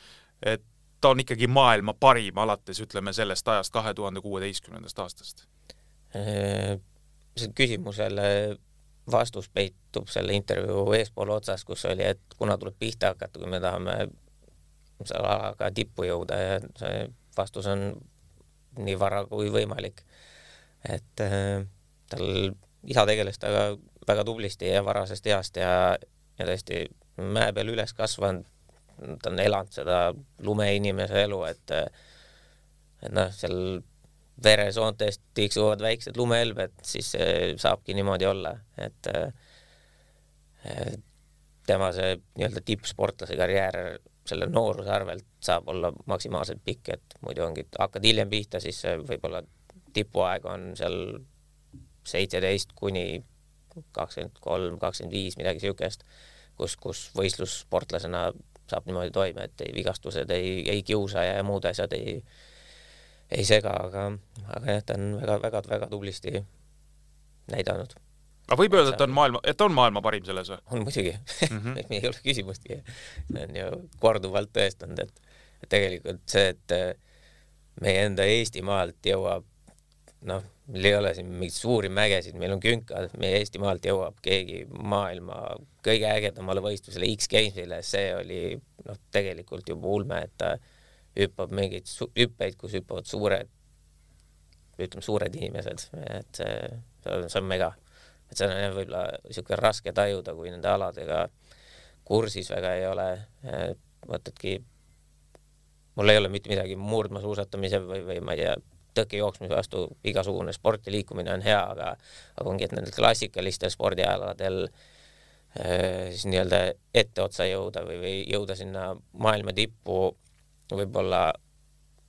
et ta on ikkagi maailma parim alates ütleme sellest ajast, kahe tuhande kuueteistkümnendast aastast
küsimusele vastus peitub selle intervjuu eespool otsas, kus oli, et kuna tuleb pihta hakata, kui me tahame selle alaga tippu jõuda ja see vastus on nii vara kui võimalik. et tal isa tegeles temaga väga tublisti ja varasest east ja, ja tõesti mäe peal üles kasvanud, ta on elanud seda lumeinimese elu, et et noh, seal veresoontest tiksuvad väiksed lumehelbed, siis saabki niimoodi olla, et tema see nii-öelda tippsportlase karjäär selle nooruse arvelt saab olla maksimaalselt pikk, et muidu ongi, hakkad hiljem pihta, siis võib-olla tipuaeg on seal seitseteist kuni kakskümmend kolm, kakskümmend viis, midagi niisugust, kus, kus võistlussportlasena saab niimoodi toime, et ei vigastused ei, ei kiusa ja muud asjad ei, ei sega, aga, aga jah, ta on väga-väga-väga tublisti näidanud.
aga võib öelda, et ta on maailma, et ta on maailma parim selles või?
on muidugi mm, -hmm. ei ole küsimustki. see on ju korduvalt tõestanud, et, et tegelikult see, et meie enda Eestimaalt jõuab noh, meil ei ole siin mingeid suuri mägesid, meil on künkad, meie Eestimaalt jõuab keegi maailma kõige ägedamale võistlusele X-Gamesile, see oli noh, tegelikult juba ulme, et ta hüppab mingeid hüppeid, kus hüppavad suured, ütleme suured inimesed, et see, see on mega. et seda on jah, võib-olla niisugune raske tajuda, kui nende aladega kursis väga ei ole, mõtledki, mul ei ole mitte midagi murdmaasuusatamise või, või ma ei tea, tõkkejooksmise vastu igasugune sport ja liikumine on hea, aga aga ongi, et nendel klassikalistel spordialadel siis nii-öelda etteotsa jõuda või, või jõuda sinna maailma tippu võib-olla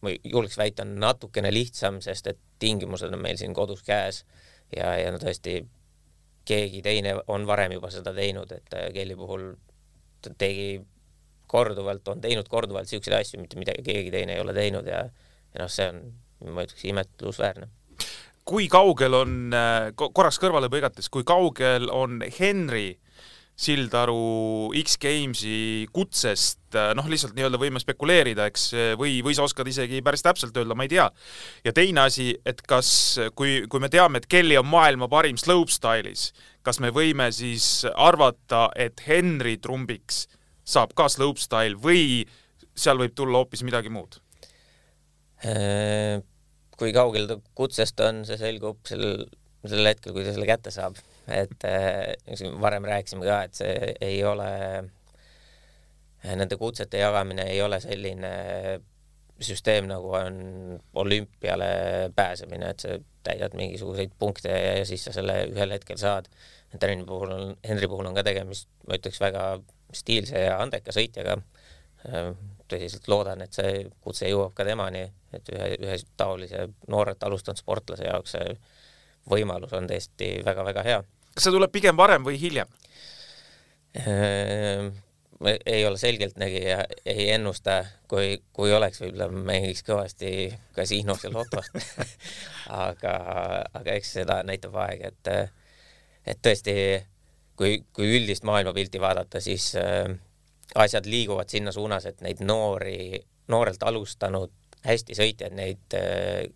ma julgeks väita, on natukene lihtsam, sest et tingimused on meil siin kodus käes ja, ja no tõesti keegi teine on varem juba seda teinud, et äh, Kelly puhul ta tegi korduvalt, on teinud korduvalt niisuguseid asju, mitte midagi keegi teine ei ole teinud ja, ja noh, see on, ma ütleks, imetlusväärne
kui kaugel on, äh, korraks kõrvale põigates, kui kaugel on Henry Sildaru X-Gamesi kutsest, äh, noh, lihtsalt nii-öelda võime spekuleerida, eks, või, või sa oskad isegi päris täpselt öelda, ma ei tea. ja teine asi, et kas, kui, kui me teame, et Kelly on maailma parim slopestyle'is, kas me võime siis arvata, et Henry trumbiks saab ka slopestyle või seal võib tulla hoopis midagi muud?
Kui kaugel ta kutsest on, see selgub sel, sel hetkel, kui ta selle kätte saab et äh, varem rääkisime ka, et see ei ole, nende kutsete jagamine ei ole selline süsteem, nagu on olümpiale pääsemine, et sa täidad mingisuguseid punkte ja siis sa selle ühel hetkel saad. Henri puhul on, Henri puhul on ka tegemist, ma ütleks, väga stiilse ja andeka sõitjaga. Tõsiselt loodan, et see kutse jõuab ka temani, et ühe, ühe taolise noorelt alustanud sportlase jaoks see võimalus on tõesti väga-väga hea
kas see tuleb pigem varem või hiljem?
Ehm, ei ole selgeltnägija, ei ennusta, kui, kui oleks, võib-olla mängiks kõvasti kasiinos ja lotost aga, aga eks seda näitab aeg, et, et tõesti, kui, kui üldist maailmapilti vaadata, siis äh, asjad liiguvad sinna suunas, et neid noori, noorelt alustanud hästi sõitjaid, neid äh,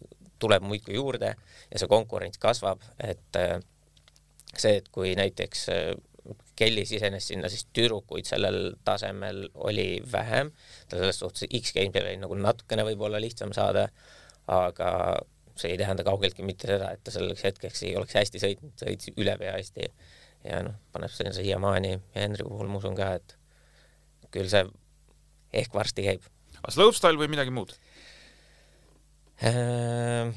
tuleb muudkui juurde ja see konkurents kasvab, et äh, see, et kui näiteks äh, Kelly sisenes sinna, siis tüdrukuid sellel tasemel oli vähem, ta selles suhtes X-Games'il oli nagu natukene võib-olla lihtsam saada, aga see ei tähenda kaugeltki mitte seda, et ta selleks hetkeks ei oleks hästi sõitnud, sõitis ülepea hästi. Ja noh, paneb sinna siiamaani ja Henri puhul ma usun ka, et küll see ehk varsti käib.
aga slopestyle või midagi muud
äh,?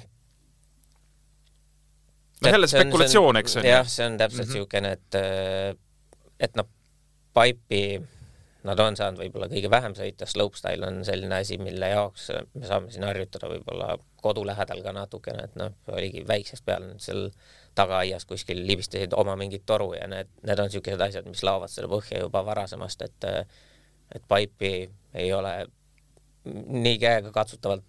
noh, jälle spekulatsioon, eks
on ju. jah, see on täpselt niisugune mm -hmm., et, et noh, Pipe'i nad on saanud võib-olla kõige vähem sõita, slopestyle on selline asi, mille jaoks me saame siin harjutada võib-olla kodu lähedal ka natukene, et noh, oligi väiksest peale seal tagaaias kuskil libistasid oma mingit toru ja need, need on niisugused asjad, mis laovad seda põhja juba varasemast, et et Pipe'i ei ole nii käega katsutavalt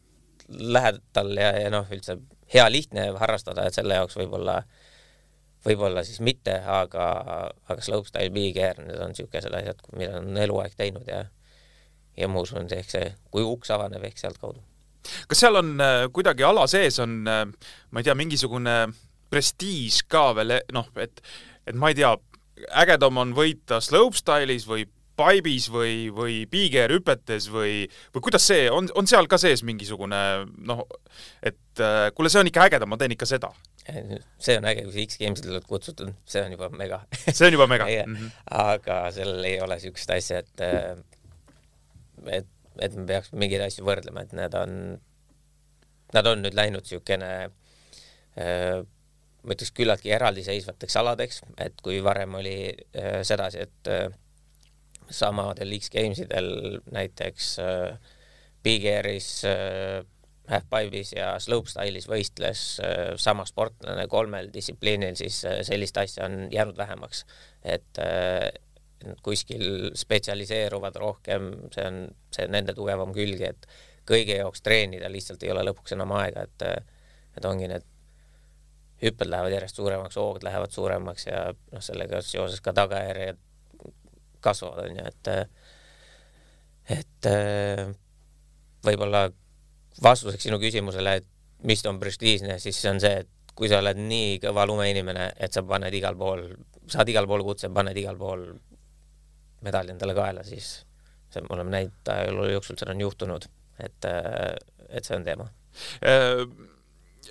lähedal ja, ja noh, üldse hea lihtne harrastada, et selle jaoks võib-olla, võib-olla siis mitte, aga, aga slopestyle, big air, need on niisugused asjad, mida on eluaeg teinud ja ja ma usun, et ehk see, kui uks avaneb, ehk sealtkaudu.
kas seal on äh, kuidagi ala sees on äh,, ma ei tea, mingisugune prestiiž ka veel, noh, et, et ma ei tea, ägedam on võita slopestyle'is või paibis või, või piigerhüpetes või, või kuidas see, on, on seal ka sees mingisugune noh, et äh, kuule, see on ikka äge, ma teen ikka seda?
see on äge, kui sa X-Gamesile oled kutsutud, see on juba mega
see on juba mega
mm. -hmm. aga sellel ei ole niisugust asja, et äh, et, et me peaks mingeid asju võrdlema, et need on, nad on nüüd läinud niisugune äh, ma ütleks küllaltki eraldiseisvateks aladeks, et kui varem oli äh, sedasi, et äh, samadel X-Gamesidel näiteks äh, Big Airis äh,, Half-Pipe'is ja Slopestyle'is võistles äh, sama sportlane kolmel distsipliinil, siis äh, sellist asja on jäänud vähemaks. et äh, kuskil spetsialiseeruvad rohkem, see on, see on nende tugevam külg, et kõige jaoks treenida lihtsalt ei ole lõpuks enam aega, et et ongi need hüpped lähevad järjest suuremaks, hoogud lähevad suuremaks ja noh, sellega seoses ka tagajärjed kasvavad, on ju, et et võib-olla vastuseks sinu küsimusele, et mis on prestiižne, siis see on see, et kui sa oled nii kõva lumeinimene, et sa paned igal pool, saad igal pool kutse, paned igal pool medali endale kaela, siis see, me oleme näinud ajaloo jooksul, seda on juhtunud, et, et see on teema.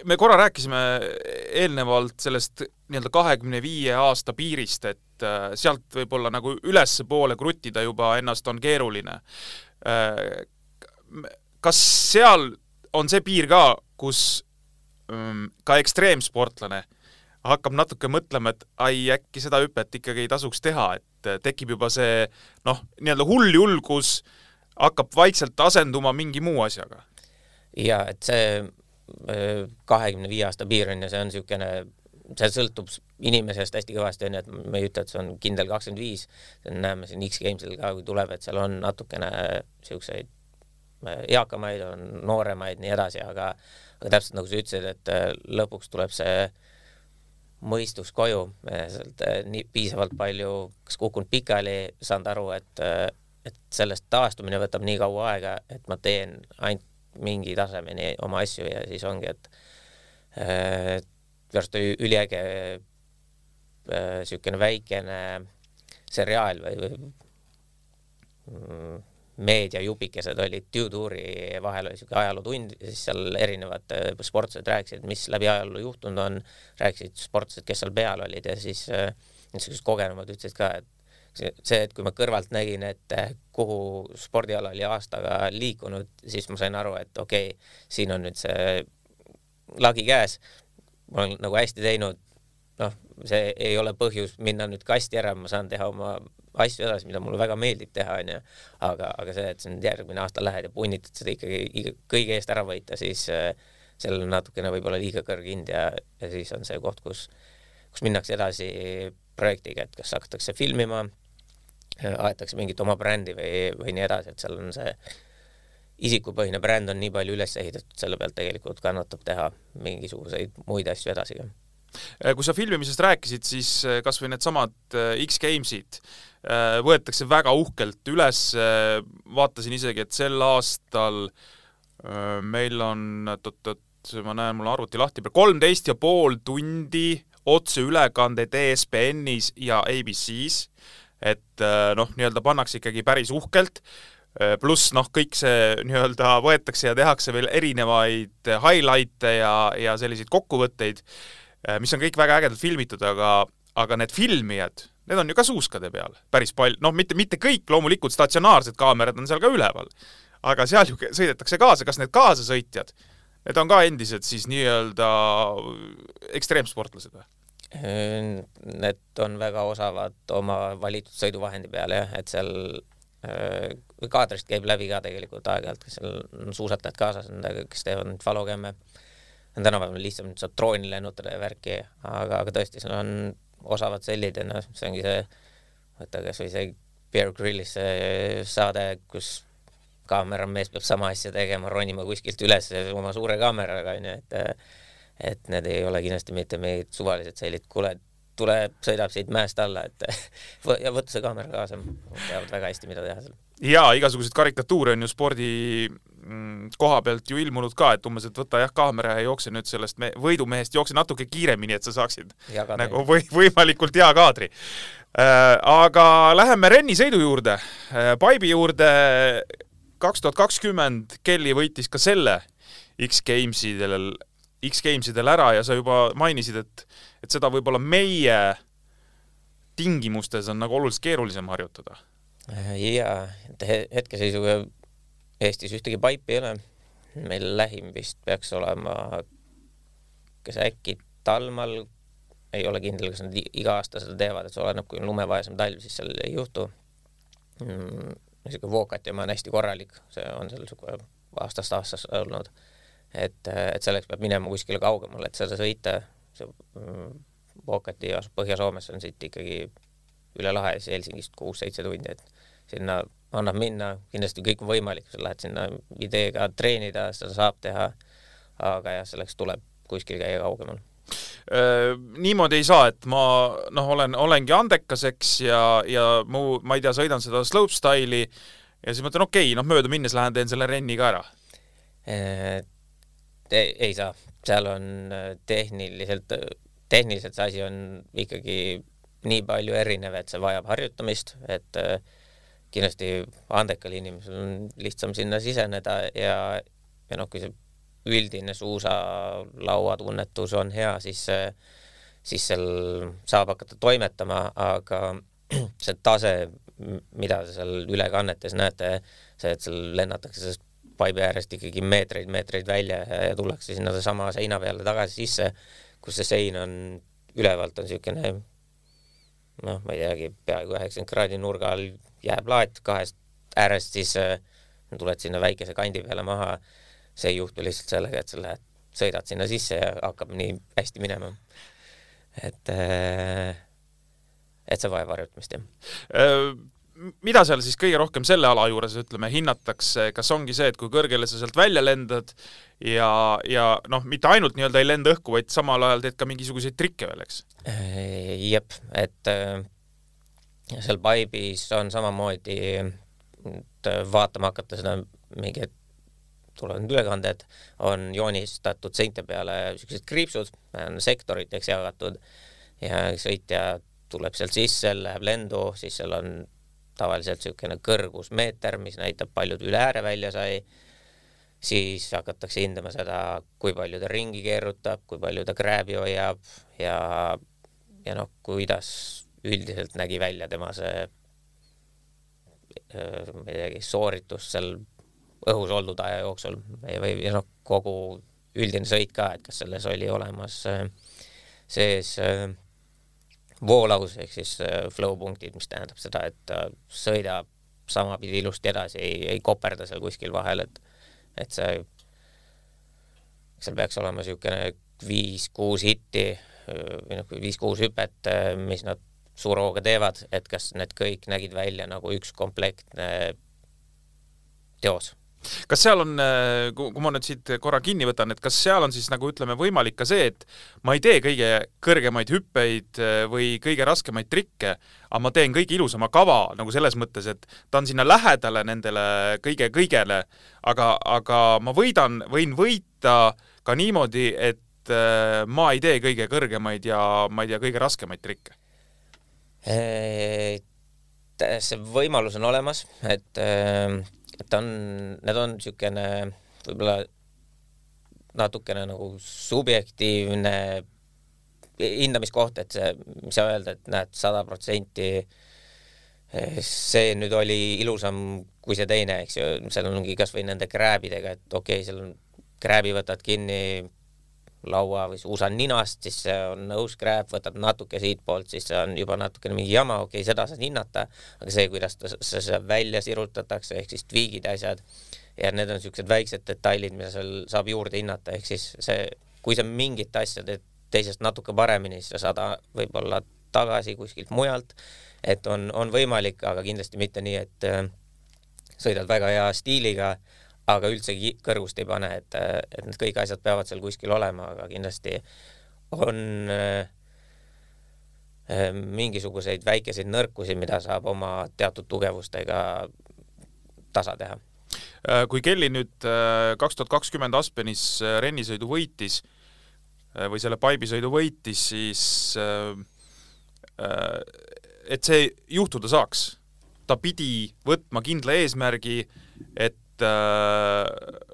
Me korra rääkisime eelnevalt sellest nii-öelda kahekümne viie aasta piirist, et äh, sealt võib-olla nagu ülespoole kruttida juba ennast on keeruline. Äh, kas seal on see piir ka, kus ähm, ka ekstreemsportlane hakkab natuke mõtlema, et ai, äkki seda hüpet ikkagi ei tasuks teha, et äh, tekib juba see noh, nii-öelda hull julgus hakkab vaikselt asenduma mingi muu asjaga?
jaa, et see kahekümne viie aasta piir on ja see on niisugune, see sõltub inimesest hästi kõvasti, on ju, et me ei ütle, et see on kindel kakskümmend viis, näeme siin X-Gamesil ka, kui tuleb, et seal on natukene niisuguseid äh, eakamaid, on nooremaid, nii edasi, aga aga täpselt nagu sa ütlesid, et äh, lõpuks tuleb see mõistus koju, sealt äh, nii piisavalt palju kas kukkunud pikali, saanud aru, et et sellest taastumine võtab nii kaua aega, et ma teen ainult mingi tasemeni oma asju ja siis ongi, et minu arust oli üliäge niisugune väikene seriaal või, või mm, meediajupikesed olid Tuduuri vahel oli niisugune ajalootund ja siis seal erinevad sportlased rääkisid, mis läbi ajaloo juhtunud on, rääkisid sportlased, kes seal peal olid ja siis niisugused kogenumad ütlesid ka, et see, et kui ma kõrvalt nägin, et kuhu spordiala oli aastaga liikunud, siis ma sain aru, et okei okay,, siin on nüüd see lagi käes, ma olen nagu hästi teinud, noh, see ei ole põhjus minna nüüd kasti ära, ma saan teha oma asju edasi, mida mulle väga meeldib teha, onju. aga, aga see, et sa nüüd järgmine aasta lähed ja punnitad seda ikkagi kõige eest ära võita, siis äh, sellel on natukene võib-olla liiga kõrge hind ja, ja siis on see koht, kus, kus minnakse edasi projektiga, et kas hakatakse filmima aetakse mingit oma brändi või, või nii edasi, et seal on see isikupõhine bränd on nii palju üles ehitatud, selle pealt tegelikult kannatab teha mingisuguseid muid asju edasi ka.
Äh, kui sa filmimisest rääkisid, siis äh, kas või needsamad äh, X-Games'id võetakse väga uhkelt üles, vaatasin isegi, et sel aastal meil on, oot-oot, ma näen, mul on arvuti lahti, kolmteist ja pool tundi otseülekandeid ESPN-is ja ABC-s et noh, nii-öelda pannakse ikkagi päris uhkelt, pluss noh, kõik see nii-öelda võetakse ja tehakse veel erinevaid highlight'e ja, ja selliseid kokkuvõtteid, äh, mis on kõik väga ägedalt filmitud, aga, aga need filmijad, need on ju ka suuskade peal päris palju, noh, mitte, mitte kõik, loomulikult statsionaarsed kaamerad on seal ka üleval, aga seal ju sõidetakse kaasa, kas need kaasasõitjad Need on ka endised siis nii-öelda ekstreemsportlased või?
Need on väga osavad oma valitud sõiduvahendi peale jah, et seal äh, kaadrist käib läbi ka tegelikult aeg-ajalt, kes seal on suusatajad kaasas, kes teevad neid falokemme. tänapäeval lihtsam saab drooni lennutada ja värki, aga, aga tõesti, seal on osavad sellid ja noh, see ongi see, võta kasvõi see Bear Gryllis see saade, kus kaameramees peab sama asja tegema, ronima kuskilt üles oma suure kaameraga onju, et et need ei ole kindlasti mitte mingid suvalised sellid, kuule, tule, sõidab siit mäest alla, et ja võta see kaamera kaasa, teavad väga hästi, mida teha seal.
jaa, igasuguseid karikatuure on ju spordi mm, koha pealt ju ilmunud ka, et umbes, et võta jah, kaamera ja jookse nüüd sellest me võidumehest, jookse natuke kiiremini, et sa saaksid Jagada. nagu või võimalikult hea kaadri äh,. aga läheme rennisõidu juurde äh,, Paibi juurde. kaks tuhat kakskümmend Kelly võitis ka selle X-Gamesidel X-Gamesidel ära ja sa juba mainisid, et, et seda võib-olla meie tingimustes on nagu oluliselt keerulisem harjutada.
jaa, hetkeseisuga Eestis ühtegi paipi ei ole. meil lähim vist peaks olema, kas äkki Talmal, ei ole kindel, kas nad iga aasta seda teevad, et see oleneb, kui on lumevaesem talv, siis seal ei juhtu mm,. niisugune Vookatimaa on hästi korralik, see on seal niisugune aastast aastasse olnud et, et selleks peab minema kuskile kaugemale, et seda sõita, see mm, asub Põhja-Soomes, on siit ikkagi üle lahe, siis Helsingist kuus-seitse tundi, et sinna annab minna, kindlasti kõik on võimalik, sa lähed sinna ideega treenida, seda saab teha, aga jah, selleks tuleb kuskil käia kaugemal.
Niimoodi ei saa, et ma noh, olen, olengi andekas, eks, ja, ja mu, ma ei tea, sõidan seda slopestyle'i ja siis mõtlen, okei okay,, noh, mööda minnes lähen teen selle renni ka ära
ei, ei saa, seal on äh, tehniliselt, tehniliselt see asi on ikkagi nii palju erinev, et see vajab harjutamist, et äh, kindlasti andekal inimesel on lihtsam sinna siseneda ja, ja noh, kui see üldine suusalaua tunnetus on hea, siis, siis seal saab hakata toimetama, aga see tase, mida seal ülekannetes näete, see, et seal lennatakse sellest paibi äärest ikkagi meetreid-meetreid välja ja, ja tullakse sinna sama seina peale tagasi sisse, kus see sein on ülevalt on niisugune noh, ma ei teagi, peaaegu üheksakümmend kraadi nurga all jääplaat kahest äärest, siis äh, tuled sinna väikese kandi peale maha. see ei juhtu lihtsalt sellega, et sa lähed, sõidad sinna sisse ja hakkab nii hästi minema. et äh,, et see vajab harjutamist, jah
äh, mida seal siis kõige rohkem selle ala juures, ütleme, hinnatakse, kas ongi see, et kui kõrgele sa sealt välja lendad ja, ja noh, mitte ainult nii-öelda ei lenda õhku, vaid samal ajal teed ka mingisuguseid trikke veel, eks?
Äh, jep, et äh, seal Pipe'is on samamoodi, et vaatama hakata seda mingi tulevad ülekanded, on joonistatud seinte peale niisugused kriipsud, on sektoriteks jagatud ja sõitja tuleb sealt sisse, läheb lendu, siis seal on tavaliselt niisugune kõrgusmeeter, mis näitab, palju ta üle ääre välja sai, siis hakatakse hindama seda, kui palju ta ringi keerutab, kui palju ta krääbi hoiab ja, ja noh, kuidas üldiselt nägi välja tema see ma ei teagi, sooritus seal õhus oldud aja jooksul või, või ja noh, kogu üldine sõit ka, et kas selles oli olemas sees äh, voolaus ehk siis äh, flow punktid, mis tähendab seda, et ta sõidab samapidi ilusti edasi, ei, ei koperda seal kuskil vahel, et, et see, seal peaks olema niisugune viis-kuus hitti või noh, viis-kuus hüpet, äh, mis nad suure hooga teevad, et kas need kõik nägid välja nagu üks komplektne teos
kas seal on, äh, kui ma nüüd siit korra kinni võtan, et kas seal on siis nagu ütleme, võimalik ka see, et ma ei tee kõige kõrgemaid hüppeid äh, või kõige raskemaid trikke, aga ma teen kõige ilusama kava nagu selles mõttes, et ta on sinna lähedale nendele kõige-kõigele, aga, aga ma võidan, võin võita ka niimoodi, et äh, ma ei tee kõige kõrgemaid ja ma ei tea, kõige raskemaid trikke?
see võimalus on olemas, et et on, need on niisugune võib-olla natukene nagu subjektiivne hindamiskoht, et see, mis sa öelda, et näed, sada protsenti eh, see nüüd oli ilusam kui see teine, eks ju, seal ongi kasvõi nende krääbidega, et okei okay,, seal on krääbi võtad kinni laua või suusa ninast, siis see on nõus krääb, võtad natuke siitpoolt, siis see on juba natukene mingi jama, okei okay,, seda saad hinnata, aga see, kuidas ta, see välja sirutatakse, ehk siis ja asjad, ja need on niisugused väiksed detailid, mida seal saab juurde hinnata, ehk siis see, kui sa mingit asja teed teisest natuke paremini, siis sa saad võib-olla tagasi kuskilt mujalt, et on, on võimalik, aga kindlasti mitte nii, et äh, sõidad väga hea stiiliga, aga üldse kõrgust ei pane, et, et need kõik asjad peavad seal kuskil olema, aga kindlasti on äh, äh, mingisuguseid väikeseid nõrkusi, mida saab oma teatud tugevustega tasa teha.
Äh, kui Kelly nüüd kaks tuhat kakskümmend Aspenis rennisõidu võitis või selle paibisõidu võitis, siis et see juhtuda saaks, ta pidi võtma kindla eesmärgi, et et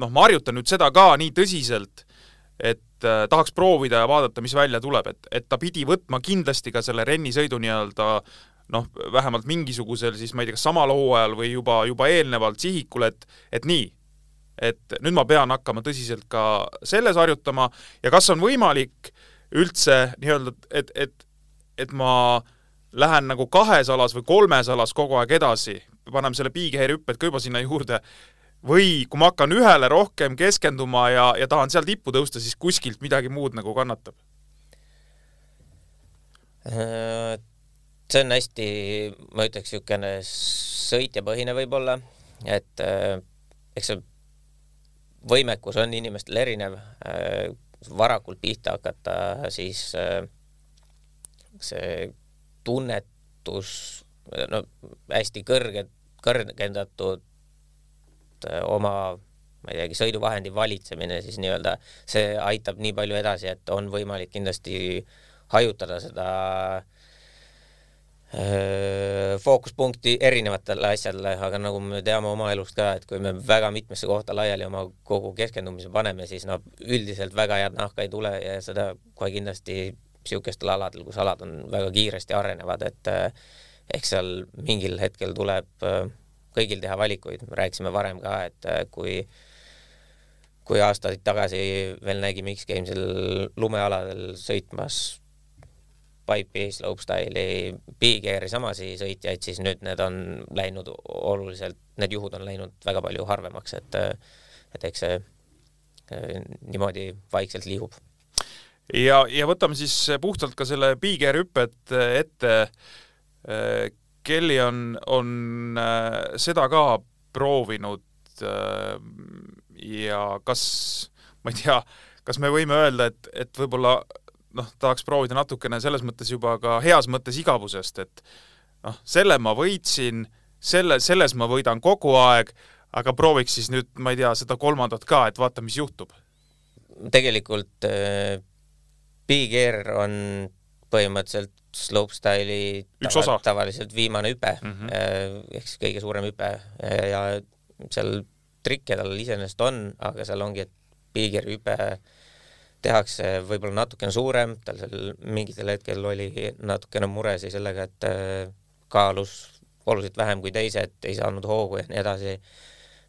noh, ma harjutan nüüd seda ka nii tõsiselt, et äh, tahaks proovida ja vaadata, mis välja tuleb, et, et ta pidi võtma kindlasti ka selle rennisõidu nii-öelda noh, vähemalt mingisugusel siis ma ei tea, kas samal hooajal või juba, juba eelnevalt sihikul, et, et nii, et nüüd ma pean hakkama tõsiselt ka selles harjutama ja kas on võimalik üldse nii-öelda, et, et, et ma lähen nagu kahes alas või kolmes alas kogu aeg edasi, paneme selle piighäirehüpped ka juba sinna juurde, või kui ma hakkan ühele rohkem keskenduma ja, ja tahan seal tippu tõusta, siis kuskilt midagi muud nagu kannatab?
see on hästi, ma ütleks, niisugune sõitjapõhine võib-olla, et äh, eks see võimekus on inimestel erinev äh,, varakult pihta hakata, siis äh, see tunnetus, no hästi kõrged kõrgendatud äh, oma ma ei teagi, sõiduvahendi valitsemine siis nii-öelda, see aitab nii palju edasi, et on võimalik kindlasti hajutada seda öö, äh, fookuspunkti erinevatele asjadele, aga nagu me teame oma elust ka, et kui me väga mitmesse kohta laiali oma kogu keskendumise paneme, siis noh, üldiselt väga head nahka ei tule ja seda kohe kindlasti niisugustel aladel, kus alad on väga kiiresti arenevad, et eks seal mingil hetkel tuleb äh, kõigil teha valikuid, rääkisime varem ka, et äh, kui kui aastaid tagasi veel nägime X-Games'il lumealadel sõitmas Pipe'i, Slopestyle'i, Big-Airi samasi sõitjaid, siis nüüd need on läinud oluliselt, need juhud on läinud väga palju harvemaks, et et eks see äh, niimoodi vaikselt liigub.
ja, ja võtame siis puhtalt ka selle Big-Air hüpped ette Kelly on, on äh, seda ka proovinud äh, ja kas, ma ei tea, kas me võime öelda, et, et võib-olla noh, tahaks proovida natukene selles mõttes juba ka heas mõttes igavusest, et noh, selle ma võitsin, selle, selles ma võidan kogu aeg, aga prooviks siis nüüd, ma ei tea, seda kolmandat ka, et vaata, mis juhtub.
tegelikult äh, Big Air on põhimõtteliselt slopestyle'i tava, tavaliselt viimane hüpe mm -hmm. ehk siis kõige suurem hüpe ja seal trikke tal iseenesest on, aga seal ongi, et bigger hüpe tehakse võib-olla natukene suurem, tal seal mingitel hetkel oli natukene muresid sellega, et äh, kaalus oluliselt vähem kui teised, ei saanud hoogu ja nii edasi.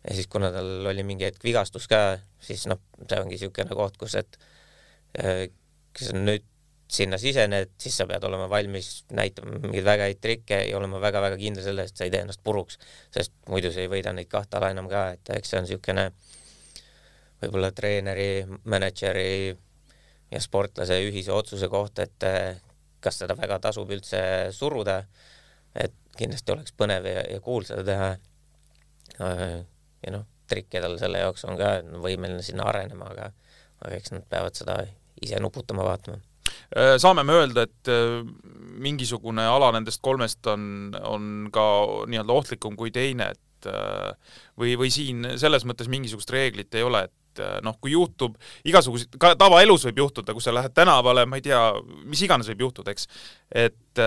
ja siis, kuna tal oli mingi hetk vigastus ka, siis noh, see ongi niisugune koht, kus, et on nüüd sinna sisened, siis sa pead olema valmis näitama mingeid väga häid trikke ja olema väga-väga kindel selles, et sa ei tee ennast puruks, sest muidu sa ei võida neid kahte ala enam ka, et eks see on niisugune võib-olla treeneri, mänedžeri ja sportlase ühise otsuse koht, et eh, kas seda väga tasub üldse suruda, et kindlasti oleks põnev ja, ja cool seda teha. ja noh, trikke tal selle jaoks on ka võimeline sinna arenema, aga, aga eks nad peavad seda ise nuputama vaatama.
Äh, saame me öelda, et äh, mingisugune ala nendest kolmest on, on ka nii-öelda ohtlikum kui teine, et äh, või, või siin selles mõttes mingisugust reeglit ei ole, et noh, kui juhtub igasuguseid, ka tavaelus võib juhtuda, kui sa lähed tänavale, ma ei tea, mis iganes võib juhtuda, eks. et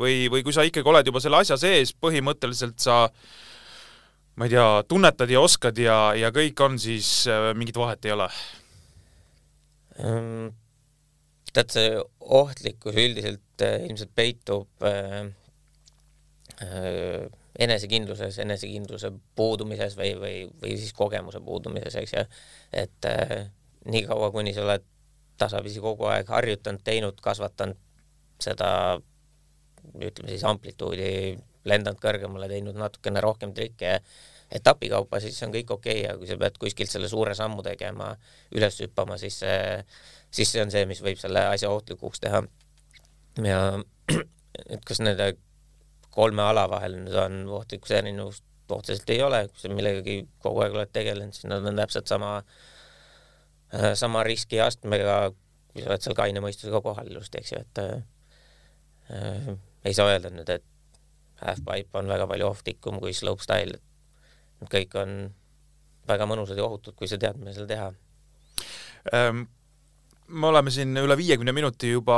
või, või kui sa ikkagi oled juba selle asja sees, põhimõtteliselt sa ma ei tea, tunnetad ja oskad ja, ja kõik on, siis mingit vahet ei ole
um tead, see ohtlikkus üldiselt äh, ilmselt peitub äh, äh, enesekindluses, enesekindluse puudumises või, või, või siis kogemuse puudumises, eks ju. et äh, niikaua, kuni sa oled tasapisi kogu aeg harjutanud, teinud, kasvatanud seda ütleme siis amplituudi, lendanud kõrgemale, teinud natukene rohkem trikke etapikaupa, siis on kõik okei okay,, aga kui sa pead kuskilt selle suure sammu tegema, üles hüppama, siis see, siis see on see, mis võib selle asja ohtlikuks teha. ja et kas nende kolme ala vahel nüüd on ohtlikkuse erinevust otseselt ei ole, kui sa millegagi kogu aeg oled tegelenud, siis nad on täpselt sama, äh, sama riskiastmega, kui sa oled seal kaine mõistusega kohal ilusti, eks ju, et äh, ei saa öelda nüüd, et halfpipe on väga palju ohtlikum kui slopestyle, et kõik on väga mõnusad ja ohutud, kui sa tead, mida seal teha
ähm me oleme siin üle viiekümne minuti juba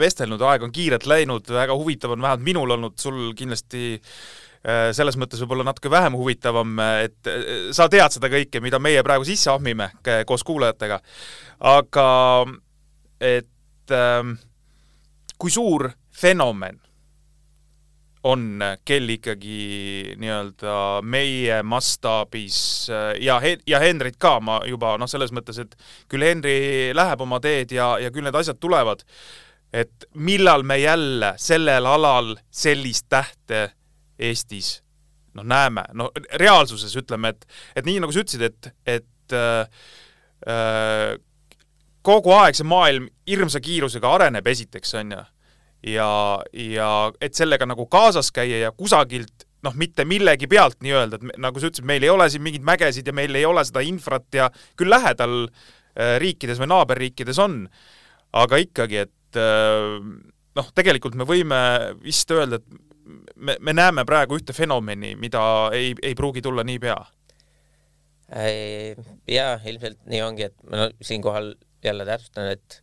vestelnud, aeg on kiirelt läinud, väga huvitav on vähemalt minul olnud, sul kindlasti äh, selles mõttes võib-olla natuke vähem huvitavam, et äh, sa tead seda kõike, mida meie praegu sisse ahmime koos kuulajatega. aga et ähm, kui suur fenomen on kell ikkagi nii-öelda meie mastaabis ja, ja Henrit ka ma juba noh, selles mõttes, et küll Henri läheb oma teed ja, ja küll need asjad tulevad, et millal me jälle sellel alal sellist tähte Eestis noh, näeme, no reaalsuses ütleme, et, et nii nagu sa ütlesid, et, et äh, äh, kogu aeg see maailm hirmsa kiirusega areneb esiteks, on ju ja, ja et sellega nagu kaasas käia ja kusagilt noh, mitte millegi pealt nii-öelda, et me, nagu sa ütlesid, meil ei ole siin mingeid mägesid ja meil ei ole seda infrat ja küll lähedal äh, riikides või naaberriikides on, aga ikkagi, et äh, noh, tegelikult me võime vist öelda, et me, me näeme praegu ühte fenomeni, mida ei, ei pruugi tulla niipea.
jaa, ilmselt nii ongi, et ma no, siinkohal jälle täpsustan, et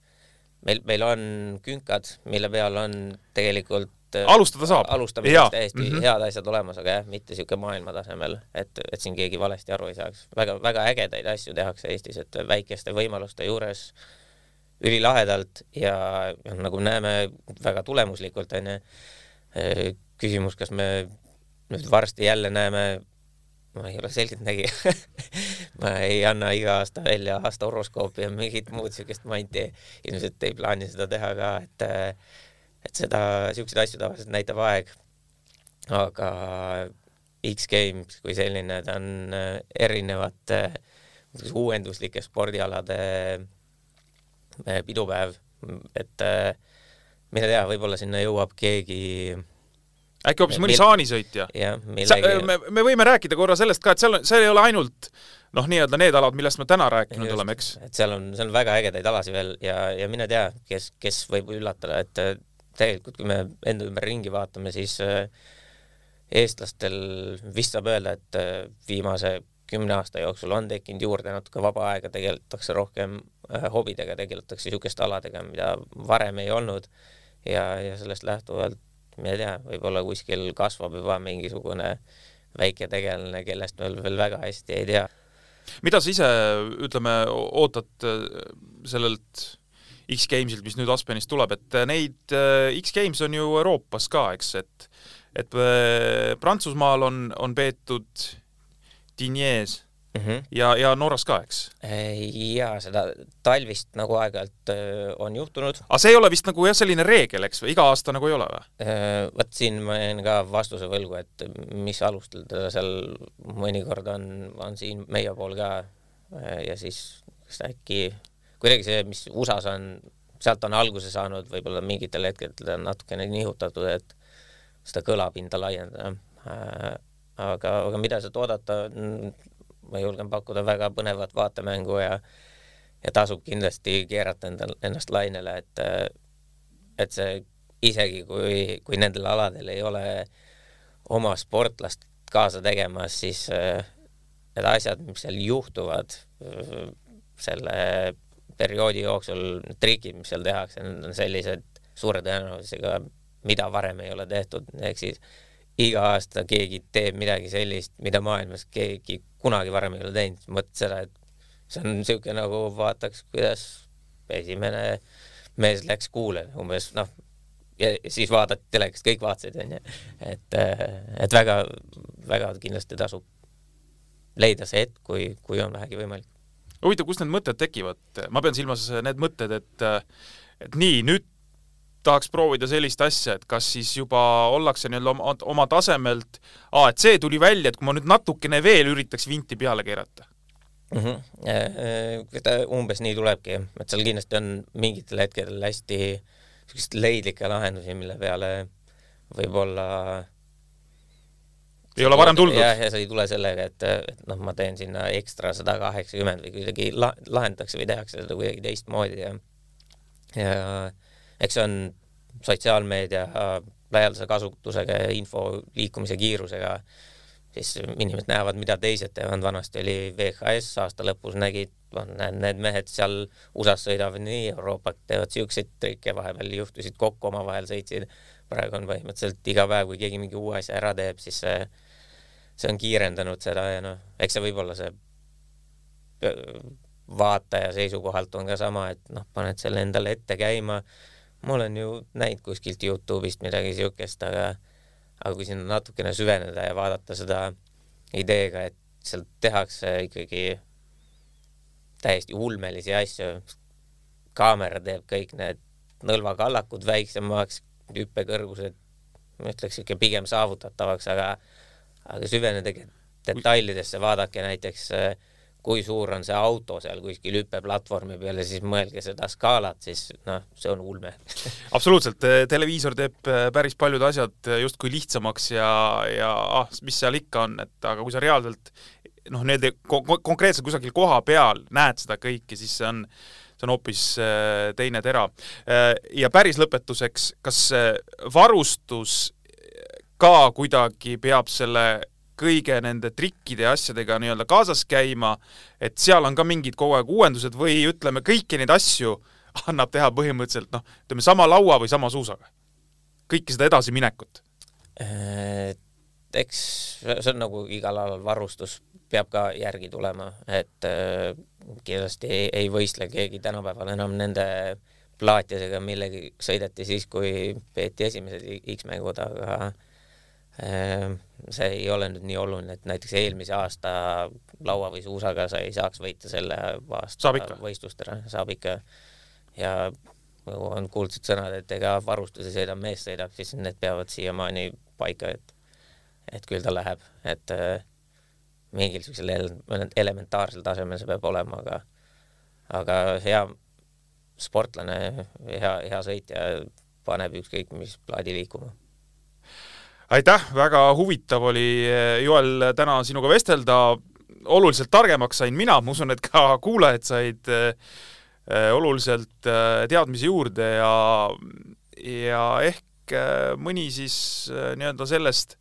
meil, meil on künkad, mille peal on tegelikult
äh, alustada saab.
alustamiseks täiesti mm -hmm. head asjad olemas, aga jah, mitte niisugune maailma tasemel, et, et siin keegi valesti aru ei saaks. väga, väga ägedaid asju tehakse Eestis, et väikeste võimaluste juures ülilahedalt ja nagu näeme, väga tulemuslikult onju. Äh, küsimus, kas me nüüd varsti jälle näeme ma ei ole selgeltnägija ma ei anna iga aasta välja aasta horoskoopi ja mingit muud siukest, ma ei tee, ilmselt ei plaani seda teha ka, et et seda, siukseid asju tavaliselt näitab aeg. aga X-Games kui selline, ta on erinevate uuenduslike spordialade pidupäev, et mine tea, võib-olla sinna jõuab keegi
äkki hoopis mõni saanisõitja.
Millegi...
me, me võime rääkida korra sellest ka, et seal on, seal ei ole ainult noh, nii-öelda need alad, millest me täna rääkinud Just, oleme, eks?
et seal on, seal on väga ägedaid alasid veel ja, ja mine tea, kes, kes võib üllatada, et äh, tegelikult kui me enda ümber ringi vaatame, siis äh, eestlastel vist saab öelda, et äh, viimase kümne aasta jooksul on tekkinud juurde natuke vaba aega, tegeletakse rohkem hobidega, tegeletakse niisuguste aladega, mida varem ei olnud ja, ja sellest lähtuvalt ma ei tea, võib-olla kuskil kasvab juba mingisugune väike tegelane, kellest me veel väga hästi ei tea.
mida sa ise, ütleme, ootad äh, sellelt X-Gamesilt, mis nüüd Aspenist tuleb, et äh, neid äh, X-Games on ju Euroopas ka, eks, et et Prantsusmaal on, on peetud Dignes mm. -hmm. ja, ja Norras ka, eks?
jaa, seda talvist nagu aeg-ajalt on juhtunud.
aga see ei ole vist nagu jah, selline reegel, eks, või iga aasta nagu ei ole või?
vot siin ma jään ka vastuse võlgu, et mis alustel teda seal mõnikord on, on siin meie pool ka ja siis kas äkki kuidagi see, mis USA-s on, sealt on alguse saanud, võib-olla mingitel hetkedel on natukene nihutatud, et seda kõlapinda laiendada. aga, aga mida sealt oodata, ma julgen pakkuda väga põnevat vaatemängu ja ja tasub kindlasti keerata endal, ennast lainele, et et see isegi kui, kui nendel aladel ei ole oma sportlast kaasa tegemas, siis need asjad, mis seal juhtuvad selle perioodi jooksul, need trikid, mis seal tehakse, need on sellised suure tõenäosusega, mida varem ei ole tehtud, ehk siis iga aasta keegi teeb midagi sellist, mida maailmas keegi kunagi varem ei ole teinud, mõtled seda, et see on niisugune nagu vaataks, kuidas esimene mees läks kuule, umbes noh, ja siis vaadati telekast, kõik vaatasid, onju. et, et väga, väga kindlasti tasub leida see hetk, kui, kui on vähegi võimalik.
huvitav, kust need mõtted tekivad? ma pean silmas need mõtted, et, et nii, nüüd tahaks proovida sellist asja, et kas siis juba ollakse nii-öelda oma, oma tasemelt, aa, et see tuli välja, et kui ma nüüd natukene veel üritaks vinti peale keerata
mm. -hmm. ta umbes nii tulebki, et seal kindlasti on mingitel hetkedel hästi selliseid leidlikke lahendusi, mille peale võib-olla
ei ole varem tuldud?
jah, ja sa ei tule sellega, et, et noh, ma teen sinna ekstra sada kaheksakümmend või kuidagi la-, lahendatakse või tehakse seda kuidagi teistmoodi ja ja eks see on sotsiaalmeedia laialdase kasutusega ja info liikumise kiirusega äh, siis inimesed näevad, mida teised teevad, vanasti oli VHS, aasta lõpus nägid, need mehed seal USA-s sõidavad nii, Euroopat teevad siukseid trikke, vahepeal juhtusid kokku, omavahel sõitsid. praegu on põhimõtteliselt iga päev, kui keegi mingi uue asja ära teeb, siis see, see on kiirendanud seda ja noh, eks see võib-olla see vaataja seisukohalt on ka sama, et noh, paned selle endale ette käima. Ma olen ju näinud kuskilt Youtube'ist midagi siukest, aga aga kui sinna natukene süveneda ja vaadata seda ideega, et sealt tehakse ikkagi täiesti ulmelisi asju, kaamera teeb kõik need nõlvakallakud väiksemaks, hüppekõrgused, ma ütleks ikka pigem saavutatavaks, aga aga süvenedagi detailidesse, vaadake näiteks äh, kui suur on see auto seal kuskil hüppeplatvormi peal ja siis mõelge seda skaalat, siis noh, see on ulme
absoluutselt, televiisor teeb äh, päris paljud asjad äh, justkui lihtsamaks ja, ja ah, mis seal ikka on, et aga kui sa reaalselt noh, need konkreetselt kusagil koha peal näed seda kõike, siis see on, see on hoopis äh, teine tera. ja päris lõpetuseks, kas varustus ka kuidagi peab selle kõige nende trikkide ja asjadega nii-öelda kaasas käima, et seal on ka mingid kogu aeg uuendused või ütleme, kõiki neid asju annab teha põhimõtteliselt noh, ütleme sama laua või sama suusaga. kõike seda edasiminekut.
Äh, eks see on nagu igal alal varustus peab ka järgi tulema, et äh, kindlasti ei, ei võistle keegi tänapäeval enam nende plaatidega, millega sõideti siis, kui peeti esimesed X-mängud, aga Ehm, see ei ole nüüd nii oluline, et näiteks eelmise aasta laua või suusaga sa ei saaks võita selle aasta võistlustele, saab ikka. ja on kuldsed sõnad, et ega varustuse sõidab, mees sõidab, siis need peavad siiamaani paika, et et küll ta läheb, et äh, mingil sellisel ele elementaarsel tasemel see peab olema, aga aga hea sportlane, hea, hea sõitja paneb ükskõik mis plaadi liikuma
aitäh, väga huvitav oli, eh, Joel, täna sinuga vestelda. oluliselt targemaks sain mina, ma usun, et ka kuulajad said eh, eh, oluliselt teadmisi juurde ja, ja ehk mõni siis nii-öelda sellest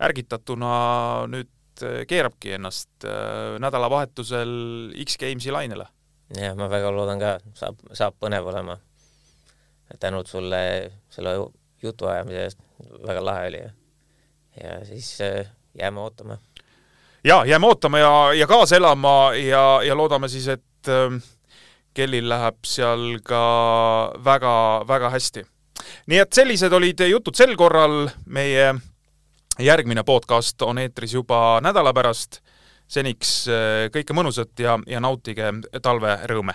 ärgitatuna nüüd keerabki ennast nädalavahetusel X-Gamesi lainele.
jah, ma väga loodan ka, saab, saab põnev olema. tänud sulle selle jutuajamise eest, väga lahe oli ja, ja siis äh, jääme ootama.
ja jääme ootama ja, ja kaasa elama ja, ja loodame siis, et äh, Kellil läheb seal ka väga-väga hästi. nii et sellised olid jutud sel korral, meie järgmine podcast on eetris juba nädala pärast. seniks äh, kõike mõnusat ja, ja nautige talverõõme